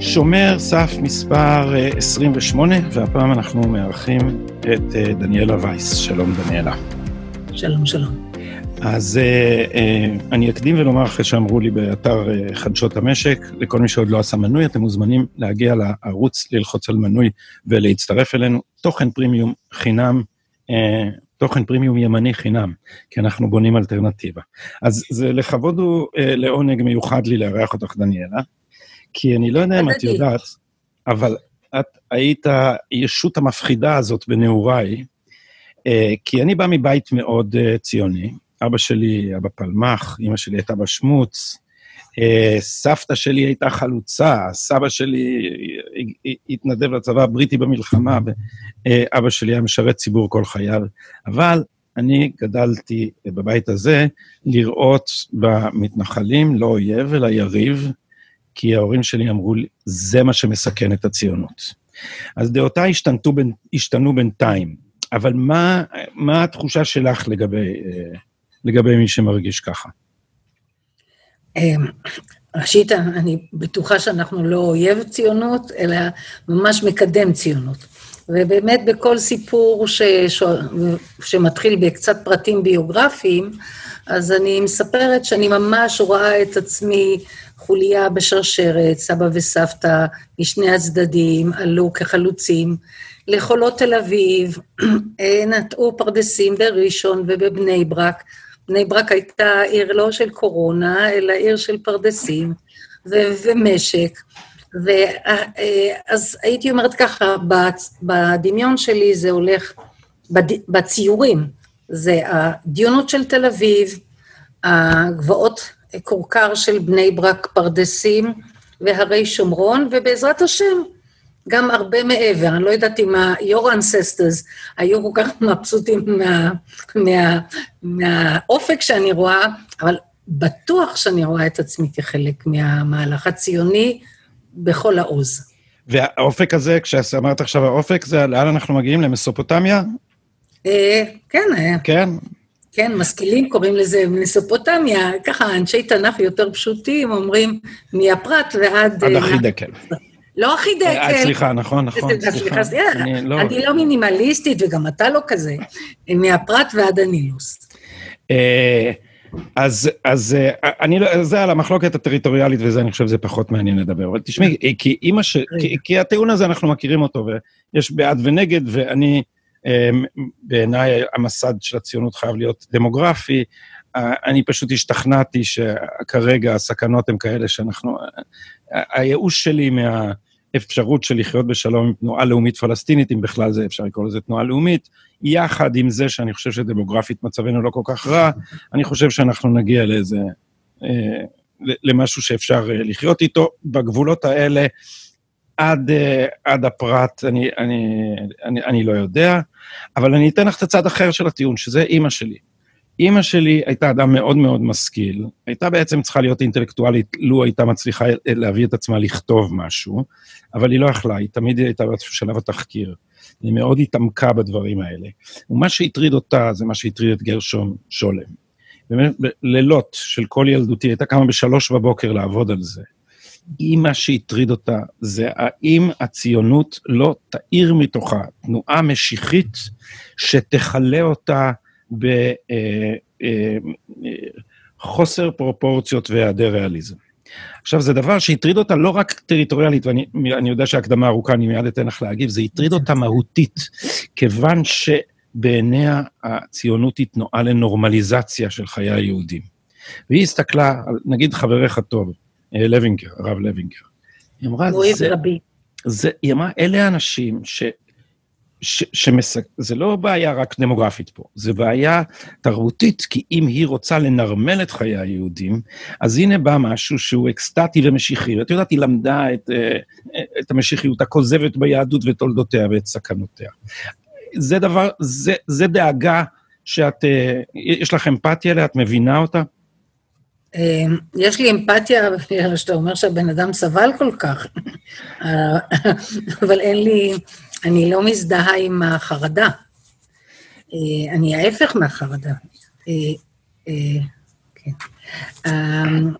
שומר סף מספר 28, אה, והפעם אנחנו מארחים את אה, דניאלה וייס. שלום, דניאלה. שלום, שלום. אז uh, uh, אני אקדים ולומר, אחרי שאמרו לי באתר uh, חדשות המשק, לכל מי שעוד לא עשה מנוי, אתם מוזמנים להגיע לערוץ, ללחוץ על מנוי ולהצטרף אלינו. תוכן פרימיום חינם, uh, תוכן פרימיום ימני חינם, כי אנחנו בונים אלטרנטיבה. אז זה לכבוד הוא uh, לעונג מיוחד לי לארח אותך, דניאלה. כי אני לא יודע אם את יודעת, אבל את היית הישות המפחידה הזאת בנעוריי, אה, כי אני בא מבית מאוד אה, ציוני. אבא שלי היה בפלמ"ח, אמא שלי הייתה בשמוץ, אה, סבתא שלי הייתה חלוצה, סבא שלי התנדב לצבא הבריטי במלחמה, ואבא שלי היה משרת ציבור כל חייו. אבל אני גדלתי בבית הזה לראות במתנחלים לא אויב, אלא יריב, כי ההורים שלי אמרו לי, זה מה שמסכן את הציונות. אז דעותיי השתנו, השתנו בינתיים, אבל מה, מה התחושה שלך לגבי, אה, לגבי מי שמרגיש ככה? אמ, ראשית, אני בטוחה שאנחנו לא אויב ציונות, אלא ממש מקדם ציונות. ובאמת בכל סיפור ש... ש... שמתחיל בקצת פרטים ביוגרפיים, אז אני מספרת שאני ממש רואה את עצמי חוליה בשרשרת, סבא וסבתא משני הצדדים עלו כחלוצים לחולות תל אביב, נטעו פרדסים בראשון ובבני ברק. בני ברק הייתה עיר לא של קורונה, אלא עיר של פרדסים ו- ומשק. ואז אה, הייתי אומרת ככה, בדמיון שלי זה הולך, בציורים, זה הדיונות של תל אביב, הגבעות כורכר של בני ברק, פרדסים והרי שומרון, ובעזרת השם, גם הרבה מעבר. אני לא יודעת אם ה-your ancestors היו כל כך מבסוטים מה, מה, מהאופק שאני רואה, אבל בטוח שאני רואה את עצמי כחלק מהמהלך הציוני בכל העוז. והאופק הזה, כשאמרת עכשיו האופק, זה לאן אנחנו מגיעים? למסופוטמיה? אה, כן. אה. כן? כן, משכילים קוראים לזה מסופוטמיה, ככה אנשי תנ"ך יותר פשוטים אומרים מהפרת ועד... עד החידקל. לא החידקל. אה, סליחה, נכון, נכון, סליחה. לא- אני לא מינימליסטית, וגם אתה לא כזה. מהפרת ועד הנילוס. אה, אז, אז אני, לא- זה על המחלוקת הטריטוריאלית, וזה, אני חושב, זה פחות מעניין לדבר. אבל תשמעי, כי אימא ש... כי הטיעון הזה, אנחנו מכירים אותו, ויש בעד ונגד, ואני... בעיניי המסד של הציונות חייב להיות דמוגרפי. אני פשוט השתכנעתי שכרגע הסכנות הן כאלה שאנחנו... הייאוש שלי מהאפשרות של לחיות בשלום עם תנועה לאומית פלסטינית, אם בכלל זה אפשר לקרוא לזה תנועה לאומית, יחד עם זה שאני חושב שדמוגרפית מצבנו לא כל כך רע, אני חושב שאנחנו נגיע לאיזה... אה, למשהו שאפשר אה, לחיות איתו. בגבולות האלה, עד, uh, עד הפרט, אני, אני, אני, אני לא יודע, אבל אני אתן לך את הצד אחר של הטיעון, שזה אימא שלי. אימא שלי הייתה אדם מאוד מאוד משכיל, הייתה בעצם צריכה להיות אינטלקטואלית, לו הייתה מצליחה להביא את עצמה לכתוב משהו, אבל היא לא יכלה, היא תמיד הייתה בשלב התחקיר. היא מאוד התעמקה בדברים האלה. ומה שהטריד אותה זה מה שהטריד את גרשום שולם. לילות של כל ילדותי, הייתה קמה בשלוש בבוקר לעבוד על זה. אם מה שהטריד אותה זה האם הציונות לא תאיר מתוכה תנועה משיחית שתכלה אותה בחוסר אה, אה, פרופורציות והיעדר ריאליזם. עכשיו, זה דבר שהטריד אותה לא רק טריטוריאלית, ואני יודע שהקדמה ארוכה, אני מיד אתן לך להגיב, זה הטריד אותה מהותית, כיוון שבעיניה הציונות היא תנועה לנורמליזציה של חיי היהודים. והיא הסתכלה, נגיד חברך הטוב, אה, לוינגר, הרב לוינגר. היא אמרה, זה, זה, היא אמרה, אלה האנשים ש... ש, שמסק... זה לא בעיה רק דמוגרפית פה, זה בעיה תרבותית, כי אם היא רוצה לנרמל את חיי היהודים, אז הנה בא משהו שהוא אקסטטי ומשיחי. את יודעת, היא למדה את, אה, את המשיחיות הכוזבת ביהדות ותולדותיה ואת סכנותיה. זה דבר, זה, זה דאגה שאת, אה, יש לך אמפתיה אליה, את מבינה אותה? אמ, יש לי אמפתיה, שאתה אומר שהבן אדם סבל כל כך, אבל אין לי, אני לא מזדהה עם החרדה. אה, אני ההפך מהחרדה. אה, אה, כן. אמ,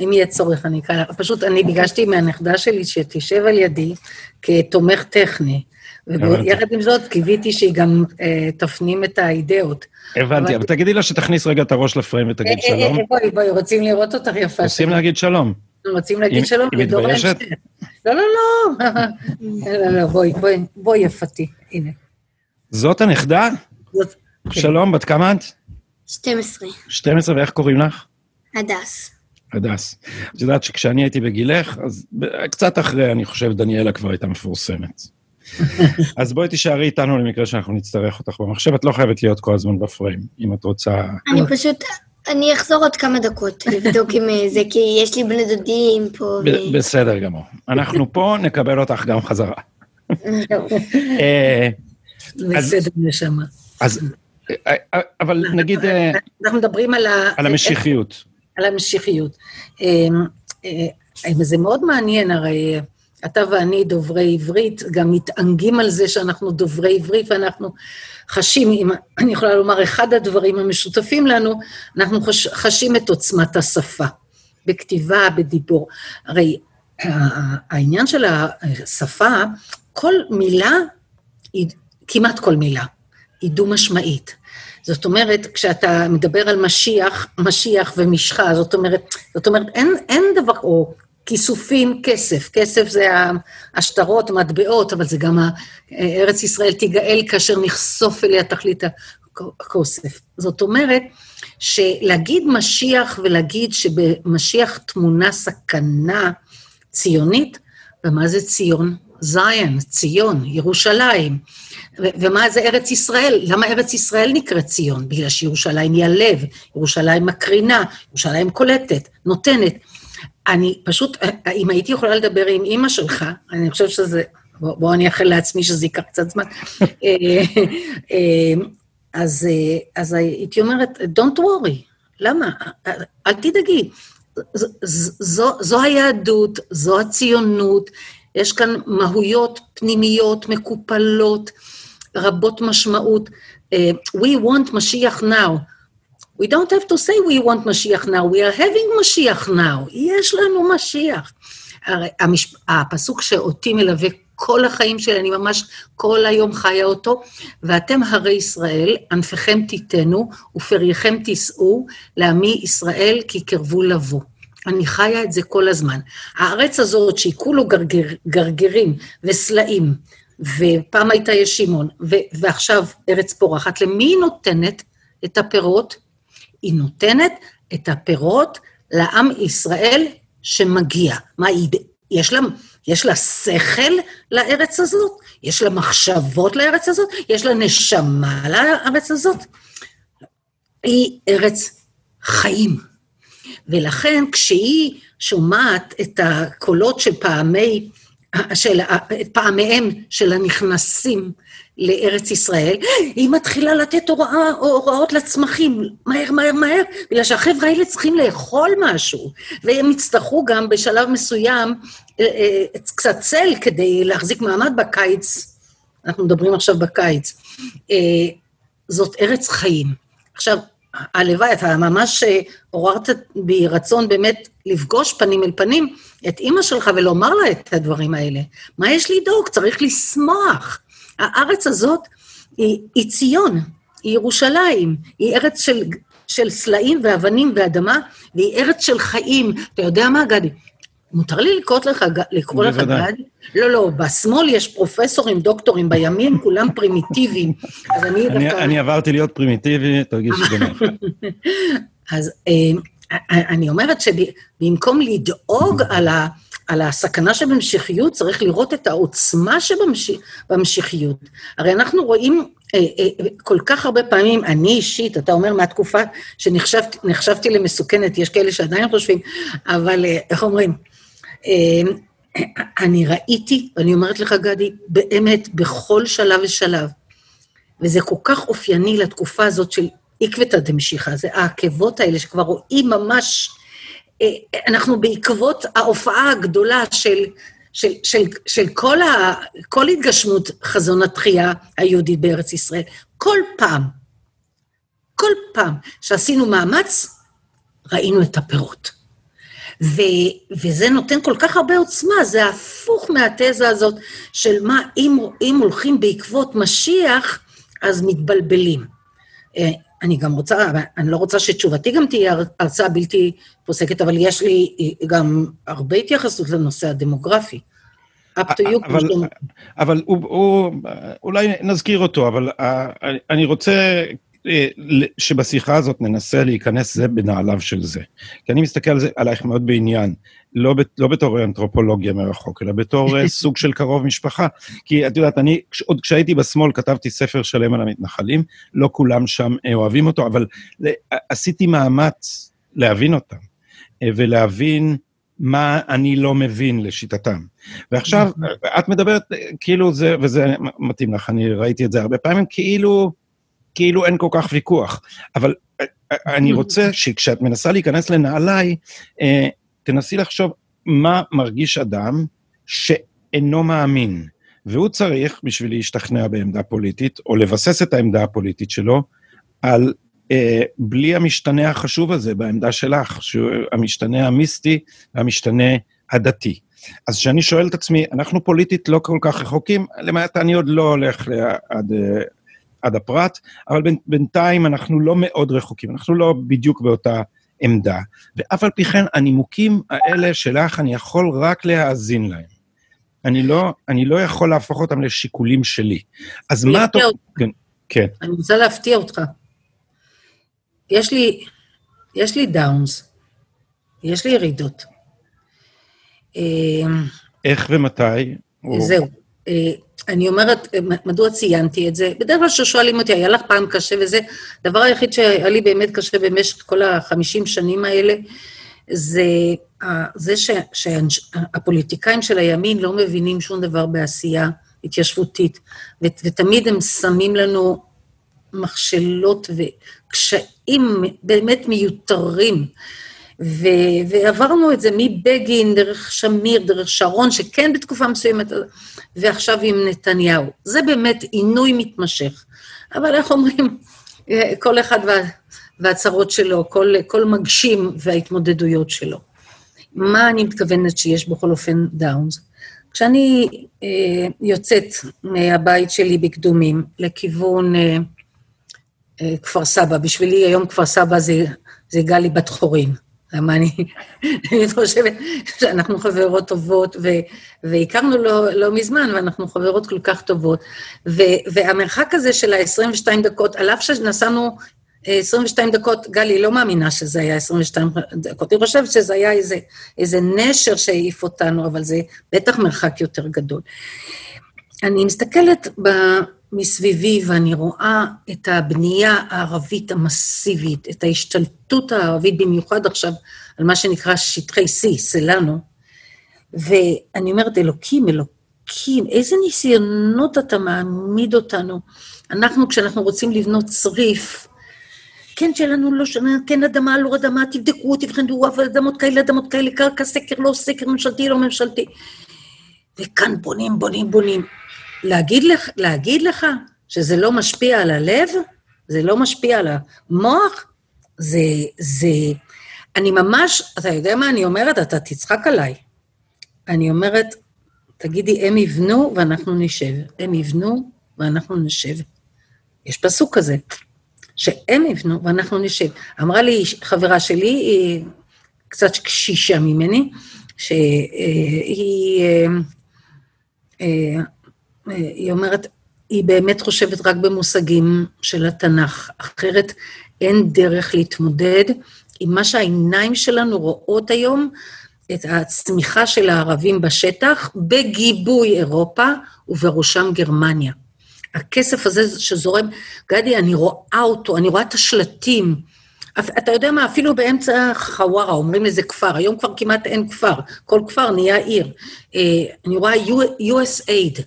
אם יהיה צורך, אני אקרא לך. פשוט אני ביקשתי מהנכדה שלי שתשב על ידי כתומך טכני. ויחד עם זאת, קיוויתי שהיא גם אה, תפנים את האידאות. הבנתי, אבל תגידי לה שתכניס רגע את הראש לפריים ותגיד שלום. בואי, בואי, רוצים לראות אותך יפה. רוצים להגיד שלום. רוצים להגיד שלום, היא מתביישת? לא, לא, לא. לא, לא, בואי, בואי, בואי יפתי, הנה. זאת הנכדה? זאת. שלום, בת כמה את? 12. 12, ואיך קוראים לך? הדס. הדס. את יודעת שכשאני הייתי בגילך, אז קצת אחרי, אני חושב, דניאלה כבר הייתה מפורסמת. אז בואי תישארי איתנו למקרה שאנחנו נצטרך אותך במחשב. את לא חייבת להיות כל הזמן בפריים, אם את רוצה... אני פשוט, אני אחזור עוד כמה דקות לבדוק עם אה, זה, כי יש לי בני דודים פה. ו- בסדר גמור. אנחנו פה, נקבל אותך גם חזרה. אה, בסדר, נשמה. אז, אה, אבל נגיד... אנחנו מדברים על ה... על המשיחיות. על המשיחיות. זה מאוד מעניין, הרי אתה ואני דוברי עברית, גם מתענגים על זה שאנחנו דוברי עברית ואנחנו חשים, אם אני יכולה לומר, אחד הדברים המשותפים לנו, אנחנו חש, חשים את עוצמת השפה, בכתיבה, בדיבור. הרי העניין של השפה, כל מילה, כמעט כל מילה, היא דו-משמעית. זאת אומרת, כשאתה מדבר על משיח, משיח ומשחה, זאת אומרת, זאת אומרת, אין, אין דבר, או כיסופים, כסף. כסף זה השטרות, מטבעות, אבל זה גם ארץ ישראל תיגאל כאשר נחשוף אליה תכלית הכוסף. זאת אומרת, שלהגיד משיח ולהגיד שבמשיח תמונה סכנה ציונית, ומה זה ציון? זיין, ציון, ירושלים. ומה זה ארץ ישראל? למה ארץ ישראל נקראת ציון? בגלל שירושלים היא הלב, ירושלים מקרינה, ירושלים קולטת, נותנת. אני פשוט, אם הייתי יכולה לדבר עם אימא שלך, אני חושבת שזה, בוא, בוא אני אאחל לעצמי שזה ייקח קצת זמן, אה, אה, אז, אה, אז הייתי אומרת, Don't worry, למה? אל תדאגי. זו, זו היהדות, זו הציונות, יש כאן מהויות פנימיות, מקופלות, רבות משמעות. We want משיח now. We don't have to say we want משיח now, we are having משיח now, יש לנו משיח. המשפ... הפסוק שאותי מלווה כל החיים שלי, אני ממש כל היום חיה אותו, ואתם הרי ישראל, ענפיכם תיתנו ופרייכם תישאו, לעמי ישראל כי קרבו לבוא. אני חיה את זה כל הזמן. הארץ הזאת, שהיא כולו גרגר, גרגרים וסלעים, ופעם הייתה ישימון, ועכשיו ארץ פורחת, למי היא נותנת את הפירות? היא נותנת את הפירות לעם ישראל שמגיע. מה, היא, יש לה, יש לה שכל לארץ הזאת? יש לה מחשבות לארץ הזאת? יש לה נשמה לארץ הזאת? היא ארץ חיים. ולכן כשהיא שומעת את הקולות של פעמי, של, פעמיהם של הנכנסים לארץ ישראל, היא מתחילה לתת הוראה, הוראות לצמחים, מהר, מהר, מהר, בגלל שהחבר'ה האלה צריכים לאכול משהו, והם יצטרכו גם בשלב מסוים אה, אה, קצת צל כדי להחזיק מעמד בקיץ, אנחנו מדברים עכשיו בקיץ. אה, זאת ארץ חיים. עכשיו, הלוואי, אתה ממש עוררת בי רצון באמת לפגוש פנים אל פנים את אימא שלך ולומר לה את הדברים האלה. מה יש לדאוג? צריך לשמוח. הארץ הזאת היא, היא ציון, היא ירושלים, היא ארץ של, של סלעים ואבנים ואדמה, והיא ארץ של חיים. אתה יודע מה, גדי? מותר לי לקרוא לך, לקרוא לך גדי? לא, לא, בשמאל יש פרופסורים, דוקטורים, בימין כולם פרימיטיביים. אז אני דווקא... אני עברתי להיות פרימיטיבי, תרגיש בנוח. אז אה, אני אומרת שבמקום לדאוג על ה... על הסכנה שבמשיחיות, צריך לראות את העוצמה שבמשיחיות. הרי אנחנו רואים אה, אה, כל כך הרבה פעמים, אני אישית, אתה אומר מהתקופה שנחשבתי למסוכנת, יש כאלה שעדיין חושבים, אבל אה, איך אומרים? אה, אני ראיתי, ואני אומרת לך, גדי, באמת, בכל שלב ושלב, וזה כל כך אופייני לתקופה הזאת של עקבתא דמשיחא, זה העקבות האלה שכבר רואים ממש אה, אנחנו בעקבות ההופעה הגדולה של, של, של, של כל, ה, כל התגשמות חזון התחייה היהודית בארץ ישראל. כל פעם, כל פעם שעשינו מאמץ, ראינו את הפירות. ו, וזה נותן כל כך הרבה עוצמה, זה הפוך מהתזה הזאת של מה, אם, אם הולכים בעקבות משיח, אז מתבלבלים. אה, אני גם רוצה, אני לא רוצה שתשובתי גם תהיה הרצאה בלתי פוסקת, אבל יש לי גם הרבה התייחסות לנושא הדמוגרפי. up to you. אבל, אבל הוא, הוא, אולי נזכיר אותו, אבל אה, אני רוצה אה, שבשיחה הזאת ננסה להיכנס זה בנעליו של זה. כי אני מסתכל על זה, עלייך מאוד בעניין, לא, לא בתור אנתרופולוגיה מרחוק, אלא בתור אה, סוג של קרוב משפחה. כי את יודעת, אני, עוד כשהייתי בשמאל כתבתי ספר שלם על המתנחלים, לא כולם שם אה, אוהבים אותו, אבל עשיתי מאמץ להבין אותם, ולהבין מה אני לא מבין לשיטתם. ועכשיו, את מדברת כאילו זה, וזה מתאים לך, אני ראיתי את זה הרבה פעמים, כאילו... כאילו אין כל כך ויכוח. אבל אה, אה, אני רוצה שכשאת מנסה להיכנס לנעליי, אה, תנסי לחשוב מה מרגיש אדם שאינו מאמין. והוא צריך, בשביל להשתכנע בעמדה פוליטית, או לבסס את העמדה הפוליטית שלו, על אה, בלי המשתנה החשוב הזה בעמדה שלך, שהוא המשתנה המיסטי והמשתנה הדתי. אז כשאני שואל את עצמי, אנחנו פוליטית לא כל כך רחוקים, למעט אני עוד לא הולך עד, עד הפרט, אבל בינתיים אנחנו לא מאוד רחוקים, אנחנו לא בדיוק באותה עמדה, ואף על פי כן הנימוקים האלה שלך, אני יכול רק להאזין להם. אני לא, אני לא יכול להפוך אותם לשיקולים שלי. אז מה אתה... כן, כן. אני רוצה להפתיע אותך. יש לי, יש לי דאונס, יש לי ירידות. איך ומתי? זהו. אה, אני אומרת, מדוע ציינתי את זה? בדרך כלל כששואלים אותי, היה לך פעם קשה וזה, הדבר היחיד שהיה לי באמת קשה במשך כל החמישים שנים האלה, זה, זה ש, שהפוליטיקאים של הימין לא מבינים שום דבר בעשייה התיישבותית, ותמיד הם שמים לנו מכשלות וקשיים באמת מיותרים. ו- ועברנו את זה מבגין, דרך שמיר, דרך שרון, שכן בתקופה מסוימת, ועכשיו עם נתניהו. זה באמת עינוי מתמשך. אבל איך אומרים, כל אחד וה, והצרות שלו, כל, כל מגשים וההתמודדויות שלו. מה אני מתכוונת שיש בכל אופן דאונס? כשאני אה, יוצאת מהבית שלי בקדומים לכיוון אה, אה, כפר סבא, בשבילי היום כפר סבא זה, זה גלי בת חורין. למה אני, חושבת שאנחנו חברות טובות, ו, והכרנו לא, לא מזמן, ואנחנו חברות כל כך טובות. ו, והמרחק הזה של ה-22 דקות, על אף שנסענו 22 דקות, גלי לא מאמינה שזה היה 22 דקות, היא חושבת שזה היה איזה, איזה נשר שהעיף אותנו, אבל זה בטח מרחק יותר גדול. אני מסתכלת ב... מסביבי ואני רואה את הבנייה הערבית המסיבית, את ההשתלטות הערבית, במיוחד עכשיו על מה שנקרא שטחי C, סלנו, ואני אומרת, אלוקים, אלוקים, איזה ניסיונות אתה מעמיד אותנו. אנחנו, כשאנחנו רוצים לבנות צריף, כן שלנו לא שנה, כן אדמה, לא אדמה, תבדקו, תבחנו, אבל אדמות כאלה, אדמות כאלה, קרקע, סקר, לא סקר, ממשלתי, לא ממשלתי. וכאן בונים, בונים, בונים. להגיד לך, להגיד לך שזה לא משפיע על הלב, זה לא משפיע על המוח, זה, זה, אני ממש, אתה יודע מה אני אומרת? אתה תצחק עליי. אני אומרת, תגידי, הם יבנו ואנחנו נשב. הם יבנו ואנחנו נשב. יש פסוק כזה, שהם יבנו ואנחנו נשב. אמרה לי חברה שלי, היא קצת קשישה ממני, שהיא... היא אומרת, היא באמת חושבת רק במושגים של התנ"ך, אחרת אין דרך להתמודד עם מה שהעיניים שלנו רואות היום, את הצמיחה של הערבים בשטח, בגיבוי אירופה ובראשם גרמניה. הכסף הזה שזורם, גדי, אני רואה אותו, אני רואה את השלטים. אתה יודע מה, אפילו באמצע חווארה, אומרים לזה כפר, היום כבר כמעט אין כפר, כל כפר נהיה עיר. אה, אני רואה USAID,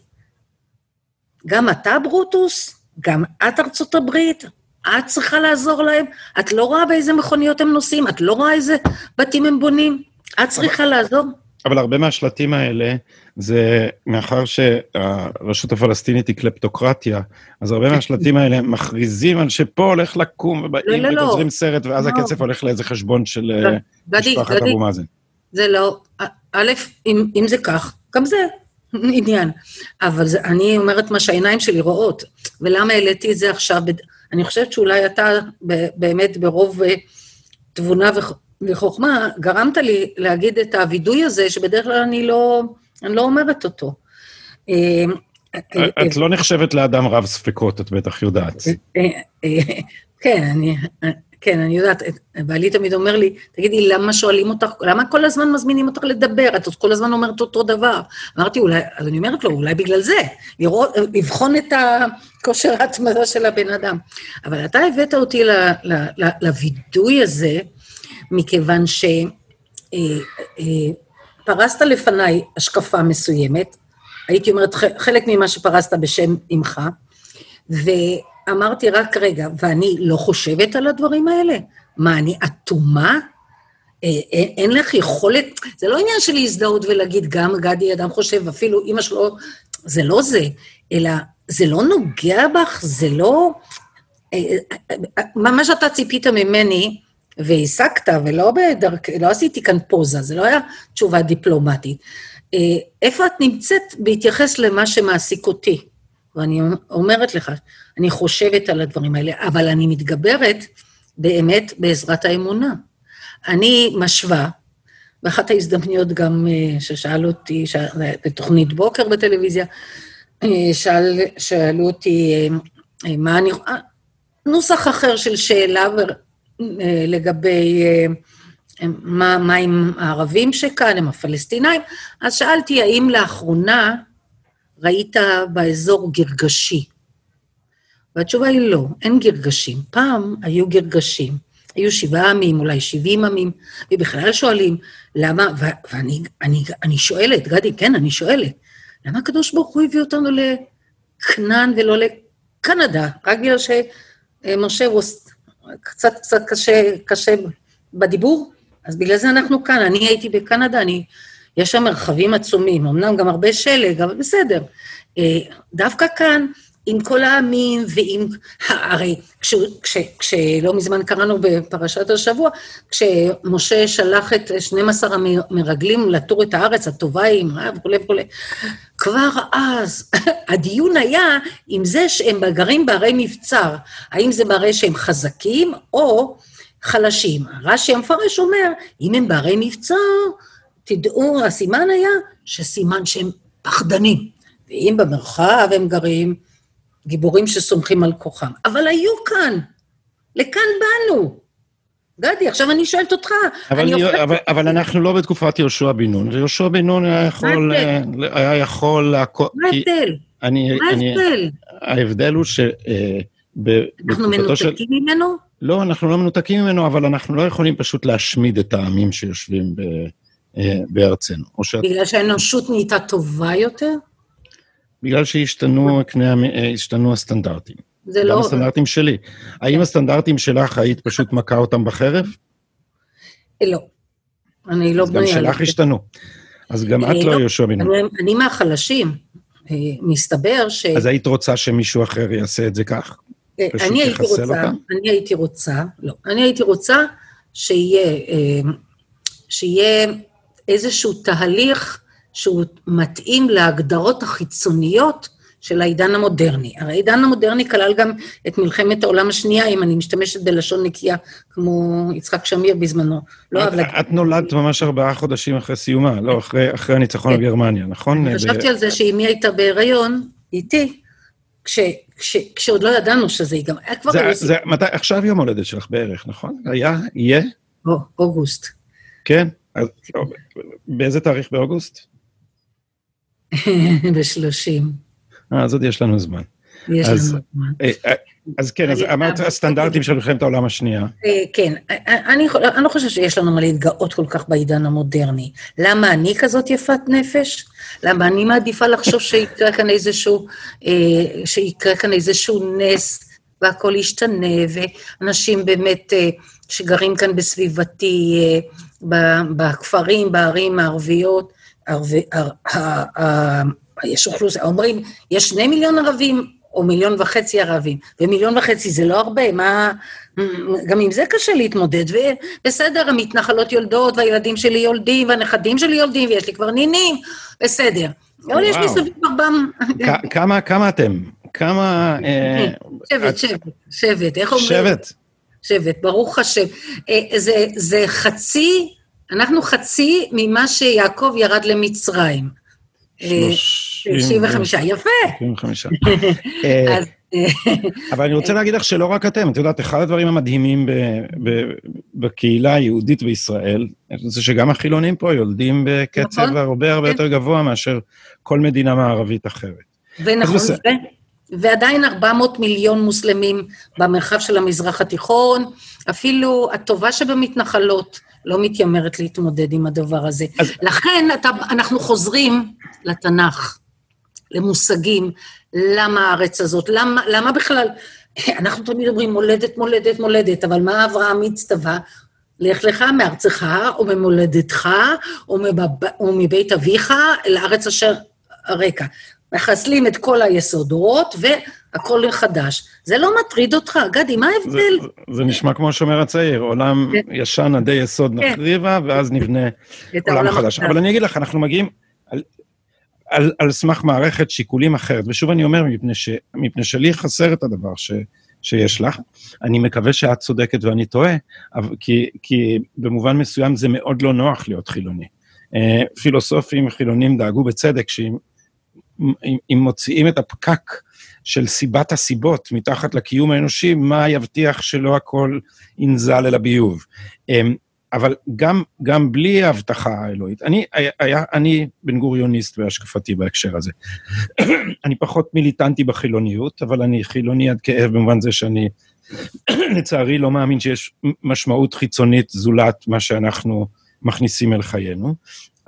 גם אתה ברוטוס, גם את ארצות הברית, את צריכה לעזור להם. את לא רואה באיזה מכוניות הם נוסעים, את לא רואה איזה בתים הם בונים, את צריכה אבל, לעזור. אבל הרבה מהשלטים האלה, זה מאחר שהרשות הפלסטינית היא קלפטוקרטיה, אז הרבה מהשלטים האלה מכריזים על שפה הולך לקום, ובאים לא, לא, לא. וגוזרים סרט, ואז לא. הכסף הולך לאיזה חשבון של לא, אה, גדי, משפחת. אבו מאזן. זה לא, א', אם, אם זה כך, גם זה עניין. אבל זה, אני אומרת מה שהעיניים שלי רואות. ולמה העליתי את זה עכשיו? בד- אני חושבת שאולי אתה ב- באמת ברוב אה, תבונה וח- וחוכמה, גרמת לי להגיד את הווידוי הזה, שבדרך כלל אני לא, אני לא אומרת אותו. אה, אה, את לא נחשבת לאדם רב ספקות, את בטח יודעת. כן, אני, כן, אני יודעת, אה, בעלי תמיד אומר לי, תגידי, למה שואלים אותך, למה כל הזמן מזמינים אותך לדבר? את כל הזמן אומרת אותו דבר. אמרתי, אולי, אז אני אומרת לו, אולי בגלל זה, לראות, לבחון את הכושר ההתמדה של הבן אדם. אבל אתה הבאת אותי לווידוי הזה, מכיוון שפרסת לפניי השקפה מסוימת, הייתי אומרת, חלק ממה שפרסת בשם אמך, ואמרתי רק רגע, ואני לא חושבת על הדברים האלה? מה, אני אטומה? אה, אין, אין לך יכולת, זה לא עניין של להזדהות ולהגיד, גם גדי אדם חושב, אפילו אימא שלו, זה לא זה, אלא זה לא נוגע בך, זה לא... אה, אה, אה, מה שאתה ציפית ממני, והעסקת, ולא בדרכ... לא עשיתי כאן פוזה, זה לא היה תשובה דיפלומטית. אה, איפה את נמצאת בהתייחס למה שמעסיק אותי? ואני אומרת לך, אני חושבת על הדברים האלה, אבל אני מתגברת באמת בעזרת האמונה. אני משווה, באחת ההזדמנויות גם אה, ששאל אותי, ש... בתוכנית בוקר בטלוויזיה, אה, שאל, שאלו אותי אה, מה אני... נוסח אחר של שאלה לגבי מה, מה עם הערבים שכאן, הם הפלסטינאים, אז שאלתי, האם לאחרונה ראית באזור גרגשי? והתשובה היא לא, אין גרגשים. פעם היו גרגשים, היו שבעה עמים, אולי שבעים עמים, ובכלל שואלים, למה, ו- ואני אני, אני שואלת, גדי, כן, אני שואלת, למה הקדוש ברוך הוא הביא אותנו לכנען ולא לקנדה? רק בגלל שמשה הוא קצת קצת קשה, קשה בדיבור? אז בגלל זה אנחנו כאן. אני הייתי בקנדה, אני, יש שם מרחבים עצומים, אמנם גם הרבה שלג, אבל בסדר. אה, דווקא כאן, עם כל העמים ועם... הרי כש, כש, כשלא מזמן קראנו בפרשת השבוע, כשמשה שלח את 12 המרגלים לטור את הארץ, הטובה היא עם רעב וכולי וכולי, כבר אז הדיון היה עם זה שהם גרים בערי מבצר, האם זה מראה שהם חזקים או חלשים. רש"י המפרש אומר, אם הם בערי מבצר, תדעו, הסימן היה שסימן שהם פחדנים. ואם במרחב הם גרים, גיבורים שסומכים על כוחם. אבל היו כאן, לכאן באנו. גדי, עכשיו אני שואלת אותך. אבל, אני הופכת- אבל, אבל אנחנו לא בתקופת יהושע בן נון, ויהושע בן נון היה יכול... ההבדל? אה, היה יכול... מה ההבדל? מה ההבדל? ההבדל הוא ש... אה, אנחנו בתקופתו של... מנותקים ממנו? לא, אנחנו לא מנותקים ממנו, אבל אנחנו לא יכולים פשוט להשמיד את העמים שיושבים ב, בארצנו. או שאת, בגלל שהאנושות נהייתה טובה יותר? בגלל שהשתנו אה, השתנו הסטנדרטים. זה גם לא... הסטנדרטים שלי. האם הסטנדרטים שלך היית פשוט מכה אותם בחרב? לא. אני לא אז גם בנויה שלך. השתנו. אז גם אה, את לא. יהושע בן נון. אני, מהחלשים. אה, מסתבר ש... אז היית רוצה שמישהו אחר יעשה את זה כך? אה, פשוט אני הייתי לחסל רוצה, אותם? אני הייתי רוצה, לא, אני הייתי רוצה שיהיה, אה, שיהיה איזשהו תהליך שהוא מתאים להגדרות החיצוניות של העידן המודרני. הרי העידן המודרני כלל גם את מלחמת העולם השנייה, אם אני משתמשת בלשון נקייה, כמו יצחק שמיר בזמנו. לא אהב להגיד. את נולדת ממש ארבעה חודשים אחרי סיומה, לא, אחרי, אחרי הניצחון על כן. גרמניה, נכון? חשבתי על זה שאמי הייתה בהיריון איתי, כש, כש, כשעוד לא ידענו שזה ייגמר. היה כבר זה, זה, מתי, עכשיו יום הולדת שלך בערך, נכון? היה? יהיה? או, אוגוסט. כן? אז, באיזה תאריך באוגוסט? ב-30. אה, אז עוד יש לנו זמן. יש לנו זמן. אה, אה, אז כן, אז אמרת הסטנדרטים של מלחמת העולם השנייה. אה, כן, אני, לא חושבת שיש לנו מה להתגאות כל כך בעידן המודרני. למה אני כזאת יפת נפש? למה אני מעדיפה לחשוב שיקרה כאן איזשהו, שיקרה כאן איזשהו נס והכול ישתנה, ואנשים באמת שגרים כאן בסביבתי, בכפרים, בערים הערביות, ערבי, ער, ה- ה- יש אוכלוסייה, אומרים, יש שני מיליון ערבים או מיליון וחצי ערבים, ומיליון וחצי זה לא הרבה, מה... גם עם זה קשה להתמודד, ובסדר, המתנחלות יולדות, והילדים שלי יולדים, והנכדים שלי יולדים, ויש לי כבר נינים, בסדר. אבל יש. מסביב ארבעם... כ- כמה, כמה אתם? כמה... אה, שבט, שבט, שבט, איך אומרים? שבט? שבט, ברוך השם. אה, זה, זה חצי, אנחנו חצי ממה שיעקב ירד למצרים. אה, 35, יפה. 35. אה, אה, אבל אני רוצה להגיד לך שלא רק אתם, את יודעת, אחד הדברים המדהימים ב- ב- בקהילה היהודית בישראל, זה שגם החילונים פה יולדים בקצב נכון. הרבה הרבה כן. יותר גבוה מאשר כל מדינה מערבית אחרת. ונכון, ועדיין 400 מיליון מוסלמים במרחב של המזרח התיכון, אפילו הטובה שבמתנחלות לא מתיימרת להתמודד עם הדבר הזה. אז- לכן אתה, אנחנו חוזרים לתנ"ך, למושגים, למה הארץ הזאת, למה, למה בכלל, אנחנו תמיד אומרים מולדת, מולדת, מולדת, אבל מה אברהם הצטווה? לך לך מארצך או ממולדתך או, מבב, או מבית אביך אל הארץ אשר הרקע. מחסלים את כל היסודות והכל מחדש. זה לא מטריד אותך? גדי, מה זה, ההבדל? זה נשמע כמו השומר הצעיר, עולם כן. ישן עדי יסוד כן. נחריבה, ואז נבנה עולם חדש. אבל אני אגיד לך, אנחנו מגיעים על, על, על סמך מערכת שיקולים אחרת, ושוב אני אומר, מפני, ש, מפני שלי חסר את הדבר ש, שיש לך. אני מקווה שאת צודקת ואני טועה, אבל, כי, כי במובן מסוים זה מאוד לא נוח להיות חילוני. אה, פילוסופים חילונים דאגו בצדק שאם אם, מוציאים את הפקק של סיבת הסיבות מתחת לקיום האנושי, מה יבטיח שלא הכל ינזל אל הביוב. אמ, אבל גם, גם בלי ההבטחה האלוהית, אני, היה, אני בן גוריוניסט בהשקפתי בהקשר הזה. אני פחות מיליטנטי בחילוניות, אבל אני חילוני עד כאב במובן זה שאני לצערי לא מאמין שיש משמעות חיצונית זולת מה שאנחנו מכניסים אל חיינו.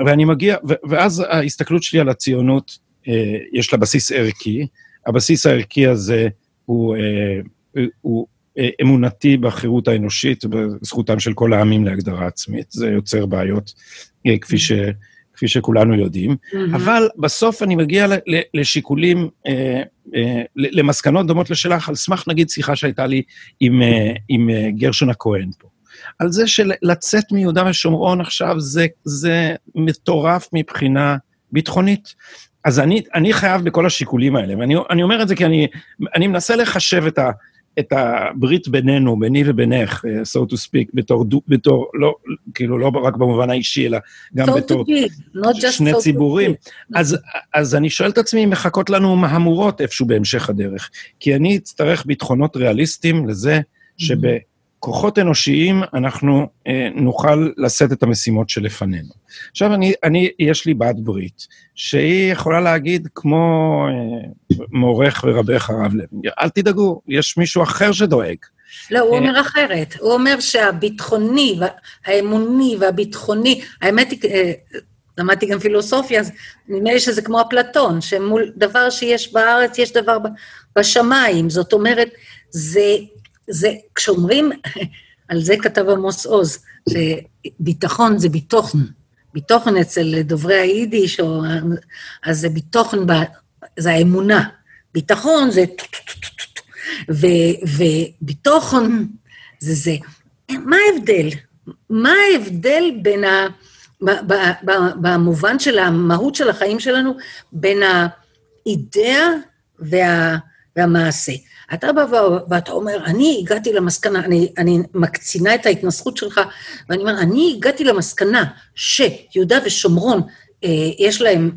ואני מגיע, ואז ההסתכלות שלי על הציונות, יש לה בסיס ערכי. הבסיס הערכי הזה הוא, אה, הוא אה, אמונתי בחירות האנושית, בזכותם של כל העמים להגדרה עצמית. זה יוצר בעיות, אה, כפי, ש, כפי שכולנו יודעים. אבל בסוף אני מגיע לשיקולים, אה, אה, למסקנות דומות לשלך, על סמך נגיד שיחה שהייתה לי עם, אה, עם אה, גרשון הכהן פה. על זה שלצאת מיהודה ושומרון עכשיו זה, זה מטורף מבחינה ביטחונית. אז אני, אני חייב בכל השיקולים האלה, ואני אני אומר את זה כי אני, אני מנסה לחשב את, ה, את הברית בינינו, ביני ובינך, אה, so to speak, בתור, בתור לא, כאילו, לא רק במובן האישי, אלא גם So בתור just שני so ציבורים. אז, אז אני שואל את עצמי אם מחכות לנו מהמורות איפשהו בהמשך הדרך. כי אני אצטרך ביטחונות ריאליסטיים לזה שבכוחות אנושיים אנחנו אה, נוכל לשאת את המשימות שלפנינו. עכשיו, אני, אני, יש לי בת ברית, שהיא יכולה להגיד כמו אה, מורך ורבך הרב לוינגר, אל תדאגו, יש מישהו אחר שדואג. לא, הוא אה, אומר אחרת. הוא אומר שהביטחוני, האמוני והביטחוני, האמת היא, אה, למדתי גם פילוסופיה, אז נדמה לי שזה כמו אפלטון, שמול דבר שיש בארץ, יש דבר בשמיים. זאת אומרת, זה, זה, כשאומרים, על זה כתב עמוס עוז, שביטחון זה ביטוחן. ביטוחן אצל דוברי היידיש, או, אז זה ביטוחן, זה האמונה. ביטחון זה טו-טו-טו-טו-טו. ו- וביטחון זה זה. מה ההבדל? מה ההבדל בין ה... במובן של המהות של החיים שלנו, בין האידאה וה, והמעשה. אתה בא ואתה אומר, אני הגעתי למסקנה, אני, אני מקצינה את ההתנסחות שלך, ואני אומר, אני הגעתי למסקנה שיהודה ושומרון, אה, יש להם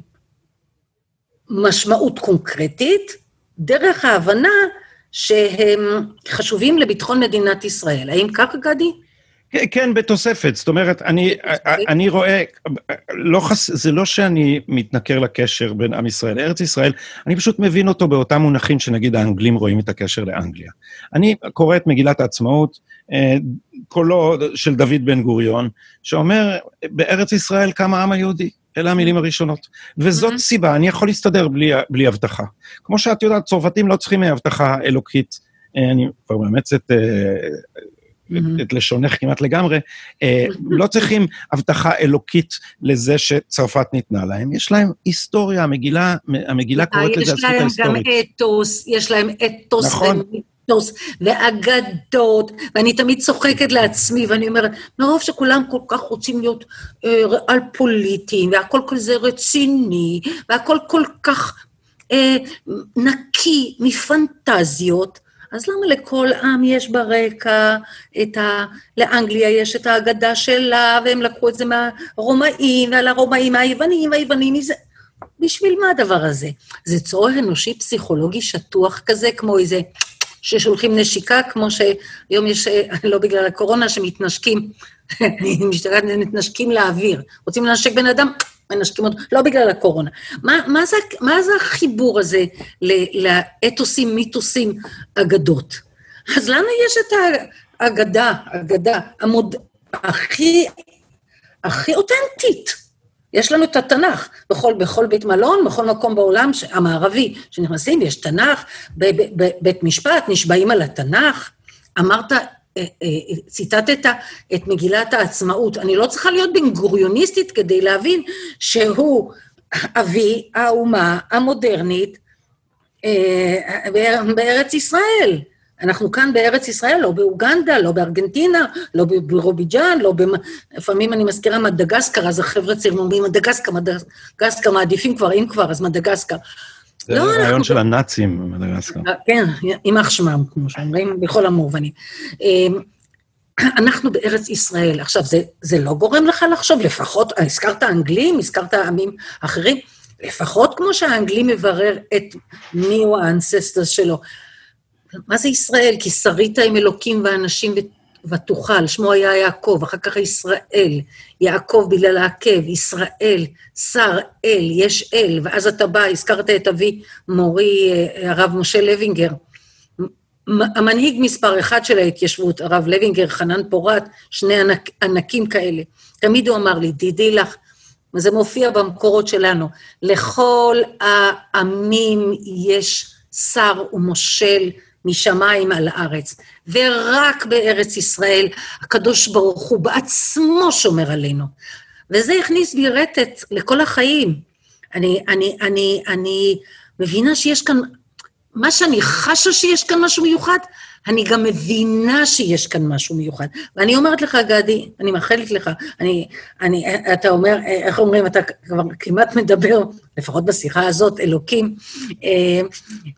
משמעות קונקרטית, דרך ההבנה שהם חשובים לביטחון מדינת ישראל. האם ככה, גדי? כן, כן, בתוספת. זאת אומרת, אני, אני רואה, לא חס, זה לא שאני מתנכר לקשר בין עם ישראל לארץ ישראל, אני פשוט מבין אותו באותם מונחים שנגיד האנגלים רואים את הקשר לאנגליה. אני קורא את מגילת העצמאות, אה, קולו של דוד בן גוריון, שאומר, בארץ ישראל קם העם היהודי. אלה המילים הראשונות. וזאת Mhm. סיבה, אני יכול להסתדר בלי, בלי הבטחה. כמו שאת יודעת, צרפתים לא צריכים הבטחה אלוקית. אה, אני כבר מאמץ את אה, את, לשונך כמעט לגמרי, אה, לא צריכים הבטחה אלוקית לזה שצרפת ניתנה להם, יש להם היסטוריה, המגילה, המגילה קוראת לזה הזכות ההיסטורית. יש להם גם אתוס, יש להם אתוס. נכון. מיתוס ואגדות, ואני תמיד צוחקת לעצמי, ואני אומרת, מרוב שכולם כל כך רוצים להיות אה, על פוליטיים, והכל כזה רציני, והכל כל כך אה, נקי מפנטזיות, אז למה לכל עם יש ברקע את ה... לאנגליה יש את האגדה שלה, והם לקחו את זה מהרומאים, ועל הרומאים, היוונים, היוונים, מזה... בשביל מה הדבר הזה? זה צורך אנושי פסיכולוגי שטוח כזה, כמו איזה ששולחים נשיקה, כמו שהיום יש, לא בגלל הקורונה, שמתנשקים, משתגעת, מתנשקים לאוויר. רוצים לנשק בן אדם, מנשקים אותו, לא בגלל הקורונה. מה, מה, זה, מה זה החיבור הזה לאתוסים, מיתוסים, אגדות? אז לנו יש את האגדה, אגדה, המוד... הכי, הכי אותנטית. יש לנו את התנ"ך בכל, בכל בית מלון, בכל מקום בעולם המערבי שנכנסים, יש תנ"ך, בבית משפט, נשבעים על התנ"ך. אמרת, ציטטת את מגילת העצמאות. אני לא צריכה להיות בן גוריוניסטית כדי להבין שהוא אבי האומה המודרנית אה, בארץ ישראל. אנחנו כאן בארץ ישראל, לא באוגנדה, לא בארגנטינה, לא ברוביג'אן, לא ב... לפעמים אני מזכירה מדגסקר, אז החבר'ה אומרים, מדגסקר, מדגסקר, מעדיפים כבר, אם כבר, אז מדגסקר. זה לא, הרעיון אנחנו... של הנאצים, מדגסקר. כן, יימח שמם, כמו שאומרים, בכל המובנים. אמ, אנחנו בארץ ישראל. עכשיו, זה, זה לא גורם לך לחשוב, לפחות, הזכרת אנגלים, הזכרת עמים אחרים, לפחות כמו שהאנגלי מברר את מיהו האנססטרס שלו. מה זה ישראל? כי שרית עם אלוקים ואנשים ותוכל, שמו היה יעקב, אחר כך ישראל, יעקב בגלל העקב, ישראל, שר אל, יש אל, ואז אתה בא, הזכרת את אבי מורי, אה, הרב משה לוינגר, המנהיג מספר אחד של ההתיישבות, הרב לוינגר, חנן פורת, שני ענק, ענקים כאלה. תמיד הוא אמר לי, תדעי לך, וזה מופיע במקורות שלנו, לכל העמים יש שר ומושל משמיים על הארץ, ורק בארץ ישראל הקדוש ברוך הוא בעצמו שומר עלינו. וזה הכניס בי רטט לכל החיים. אני, אני, אני, אני מבינה שיש כאן, מה שאני חשה שיש כאן משהו מיוחד, אני גם מבינה שיש כאן משהו מיוחד. ואני אומרת לך, גדי, אני מאחלת לך, אני, אני, אתה אומר, איך אומרים, אתה כבר כמעט מדבר, לפחות בשיחה הזאת, אלוקים. אה,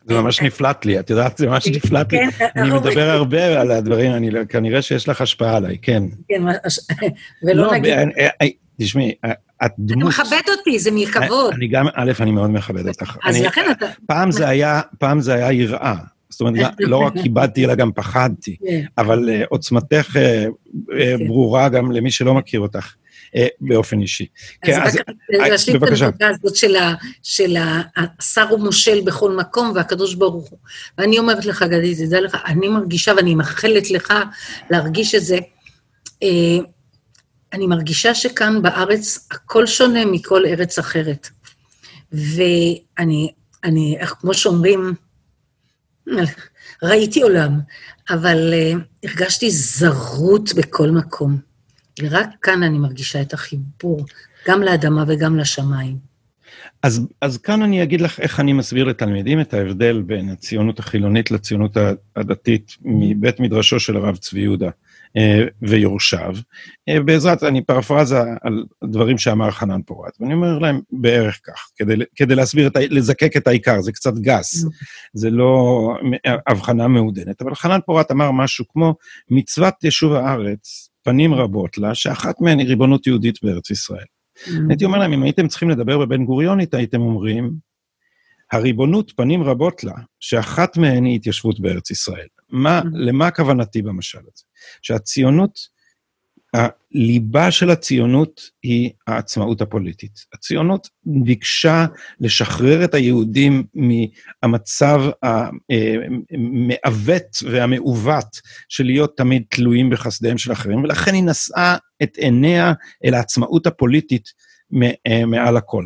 זה ממש נפלט לי, את יודעת, זה ממש נפלט לי. כן, אני מדבר הרבה על הדברים, אני, לא- כנראה שיש לך השפעה עליי, כן. כן, ולא לא, נגיד... אה, אה, תשמעי, את דמות... אתה מכבד אותי, זה מכבוד. אני גם, א', אני מאוד מכבד אותך. אז לכן אתה... פעם זה היה יראה. זאת אומרת, לא רק כיבדתי, אלא גם פחדתי. כן. אבל uh, עוצמתך uh, uh, ברורה גם למי שלא מכיר אותך באופן אישי. אז כן, אז להשלים את הנקודה הזאת של, של השר הוא מושל בכל מקום והקדוש ברוך הוא. ואני אומרת לך, גדי, תדע לך, אני מרגישה ואני מאחלת לך להרגיש את זה. אני מרגישה שכאן בארץ הכל שונה מכל ארץ אחרת. ואני, אני, כמו שאומרים, ראיתי עולם, אבל uh, הרגשתי זרות בכל מקום. ורק כאן אני מרגישה את החיבור, גם לאדמה וגם לשמיים. אז, אז כאן אני אגיד לך איך אני מסביר לתלמידים את ההבדל בין הציונות החילונית לציונות הדתית מבית מדרשו של הרב צבי יהודה. אה, ויורשיו. אה, בעזרת, אני פרפרזה על דברים שאמר חנן פורת, ואני אומר להם בערך כך, כדי, כדי להסביר, את, לזקק את העיקר, זה קצת גס, זה לא הבחנה מעודנת, אבל חנן פורת אמר משהו כמו, מצוות יישוב הארץ, פנים רבות לה, שאחת מהן היא ריבונות יהודית בארץ ישראל. הייתי אומר להם, אם הייתם צריכים לדבר בבן גוריונית, הייתם אומרים, הריבונות פנים רבות לה, שאחת מהן היא התיישבות בארץ ישראל. מה, למה כוונתי במשל הזה? שהציונות, הליבה של הציונות היא העצמאות הפוליטית. הציונות ביקשה לשחרר את היהודים מהמצב המעוות והמעוות של להיות תמיד תלויים בחסדיהם של אחרים, ולכן היא נשאה את עיניה אל העצמאות הפוליטית מעל הכל.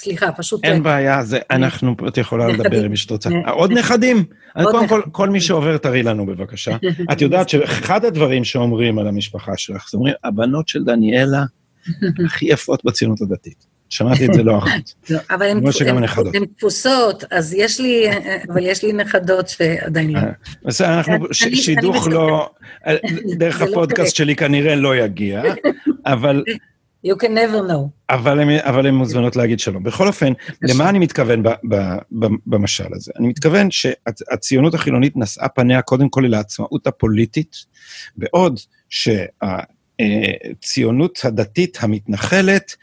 סליחה, פשוט... אין בעיה, זה, אנחנו, את יכולה לדבר עם מי שאת רוצה. עוד נכדים? קודם כל, כל מי שעובר, תראי לנו בבקשה. את יודעת שאחד הדברים שאומרים על המשפחה שלך, זה אומרים, הבנות של דניאלה הכי יפות בציונות הדתית. שמעתי את זה לא אחת. אבל הן תפוסות, אז יש לי, אבל יש לי נכדות שעדיין לא. בסדר, אנחנו, שידוך לא, דרך הפודקאסט שלי כנראה לא יגיע, אבל... You can never know. אבל הן מוזמנות להגיד שלום. בכל אופן, למה אני מתכוון במשל הזה? אני מתכוון שהציונות החילונית נשאה פניה קודם כל לעצמאות הפוליטית, בעוד שהציונות הדתית המתנחלת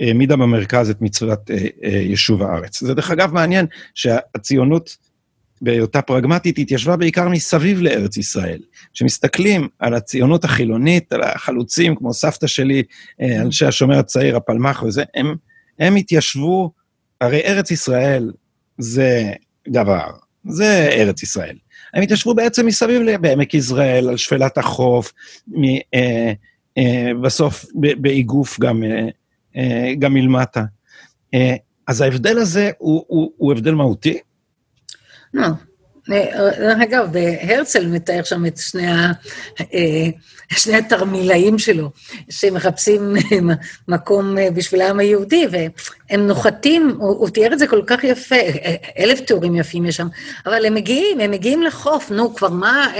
העמידה במרכז את מצוות יישוב הארץ. זה דרך אגב מעניין שהציונות בהיותה פרגמטית התיישבה בעיקר מסביב לארץ ישראל. כשמסתכלים על הציונות החילונית, על החלוצים כמו סבתא שלי, אנשי השומר הצעיר, הפלמ"ח וזה, הם, הם התיישבו, הרי ארץ ישראל זה גבר, זה ארץ ישראל. הם התיישבו בעצם מסביב בעמק יזרעאל, על שפלת החוף, מ, אה, אה, בסוף באיגוף גם אה, אה, גם מלמטה. אה, אז ההבדל הזה הוא, הוא, הוא הבדל מהותי? לא. דרך אגב, הרצל מתאר שם את שני, ה, אה, שני התרמילאים שלו, שמחפשים מקום בשביל העם היהודי, והם נוחתים, הוא, הוא תיאר את זה כל כך יפה, אלף תיאורים יפים יש שם, אבל הם מגיעים, הם מגיעים לחוף, נו, כבר מה,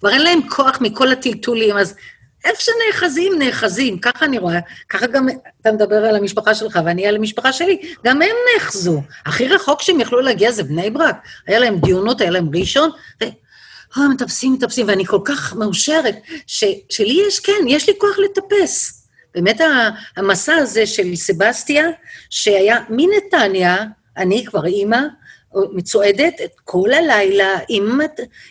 כבר אין להם כוח מכל הטלטולים, אז איפה שנאחזים, נאחזים, ככה אני רואה. ככה גם אתה מדבר על המשפחה שלך ואני על המשפחה שלי, גם הם נאחזו. הכי רחוק שהם יכלו להגיע זה בני ברק. היה להם דיונות, היה להם ראשון, ו... אה, מטפסים, מטפסים, ואני כל כך מאושרת, ש, שלי יש, כן, יש לי כוח לטפס. באמת המסע הזה של סבסטיה, שהיה מנתניה, אני כבר אימא, מצועדת את כל הלילה עם,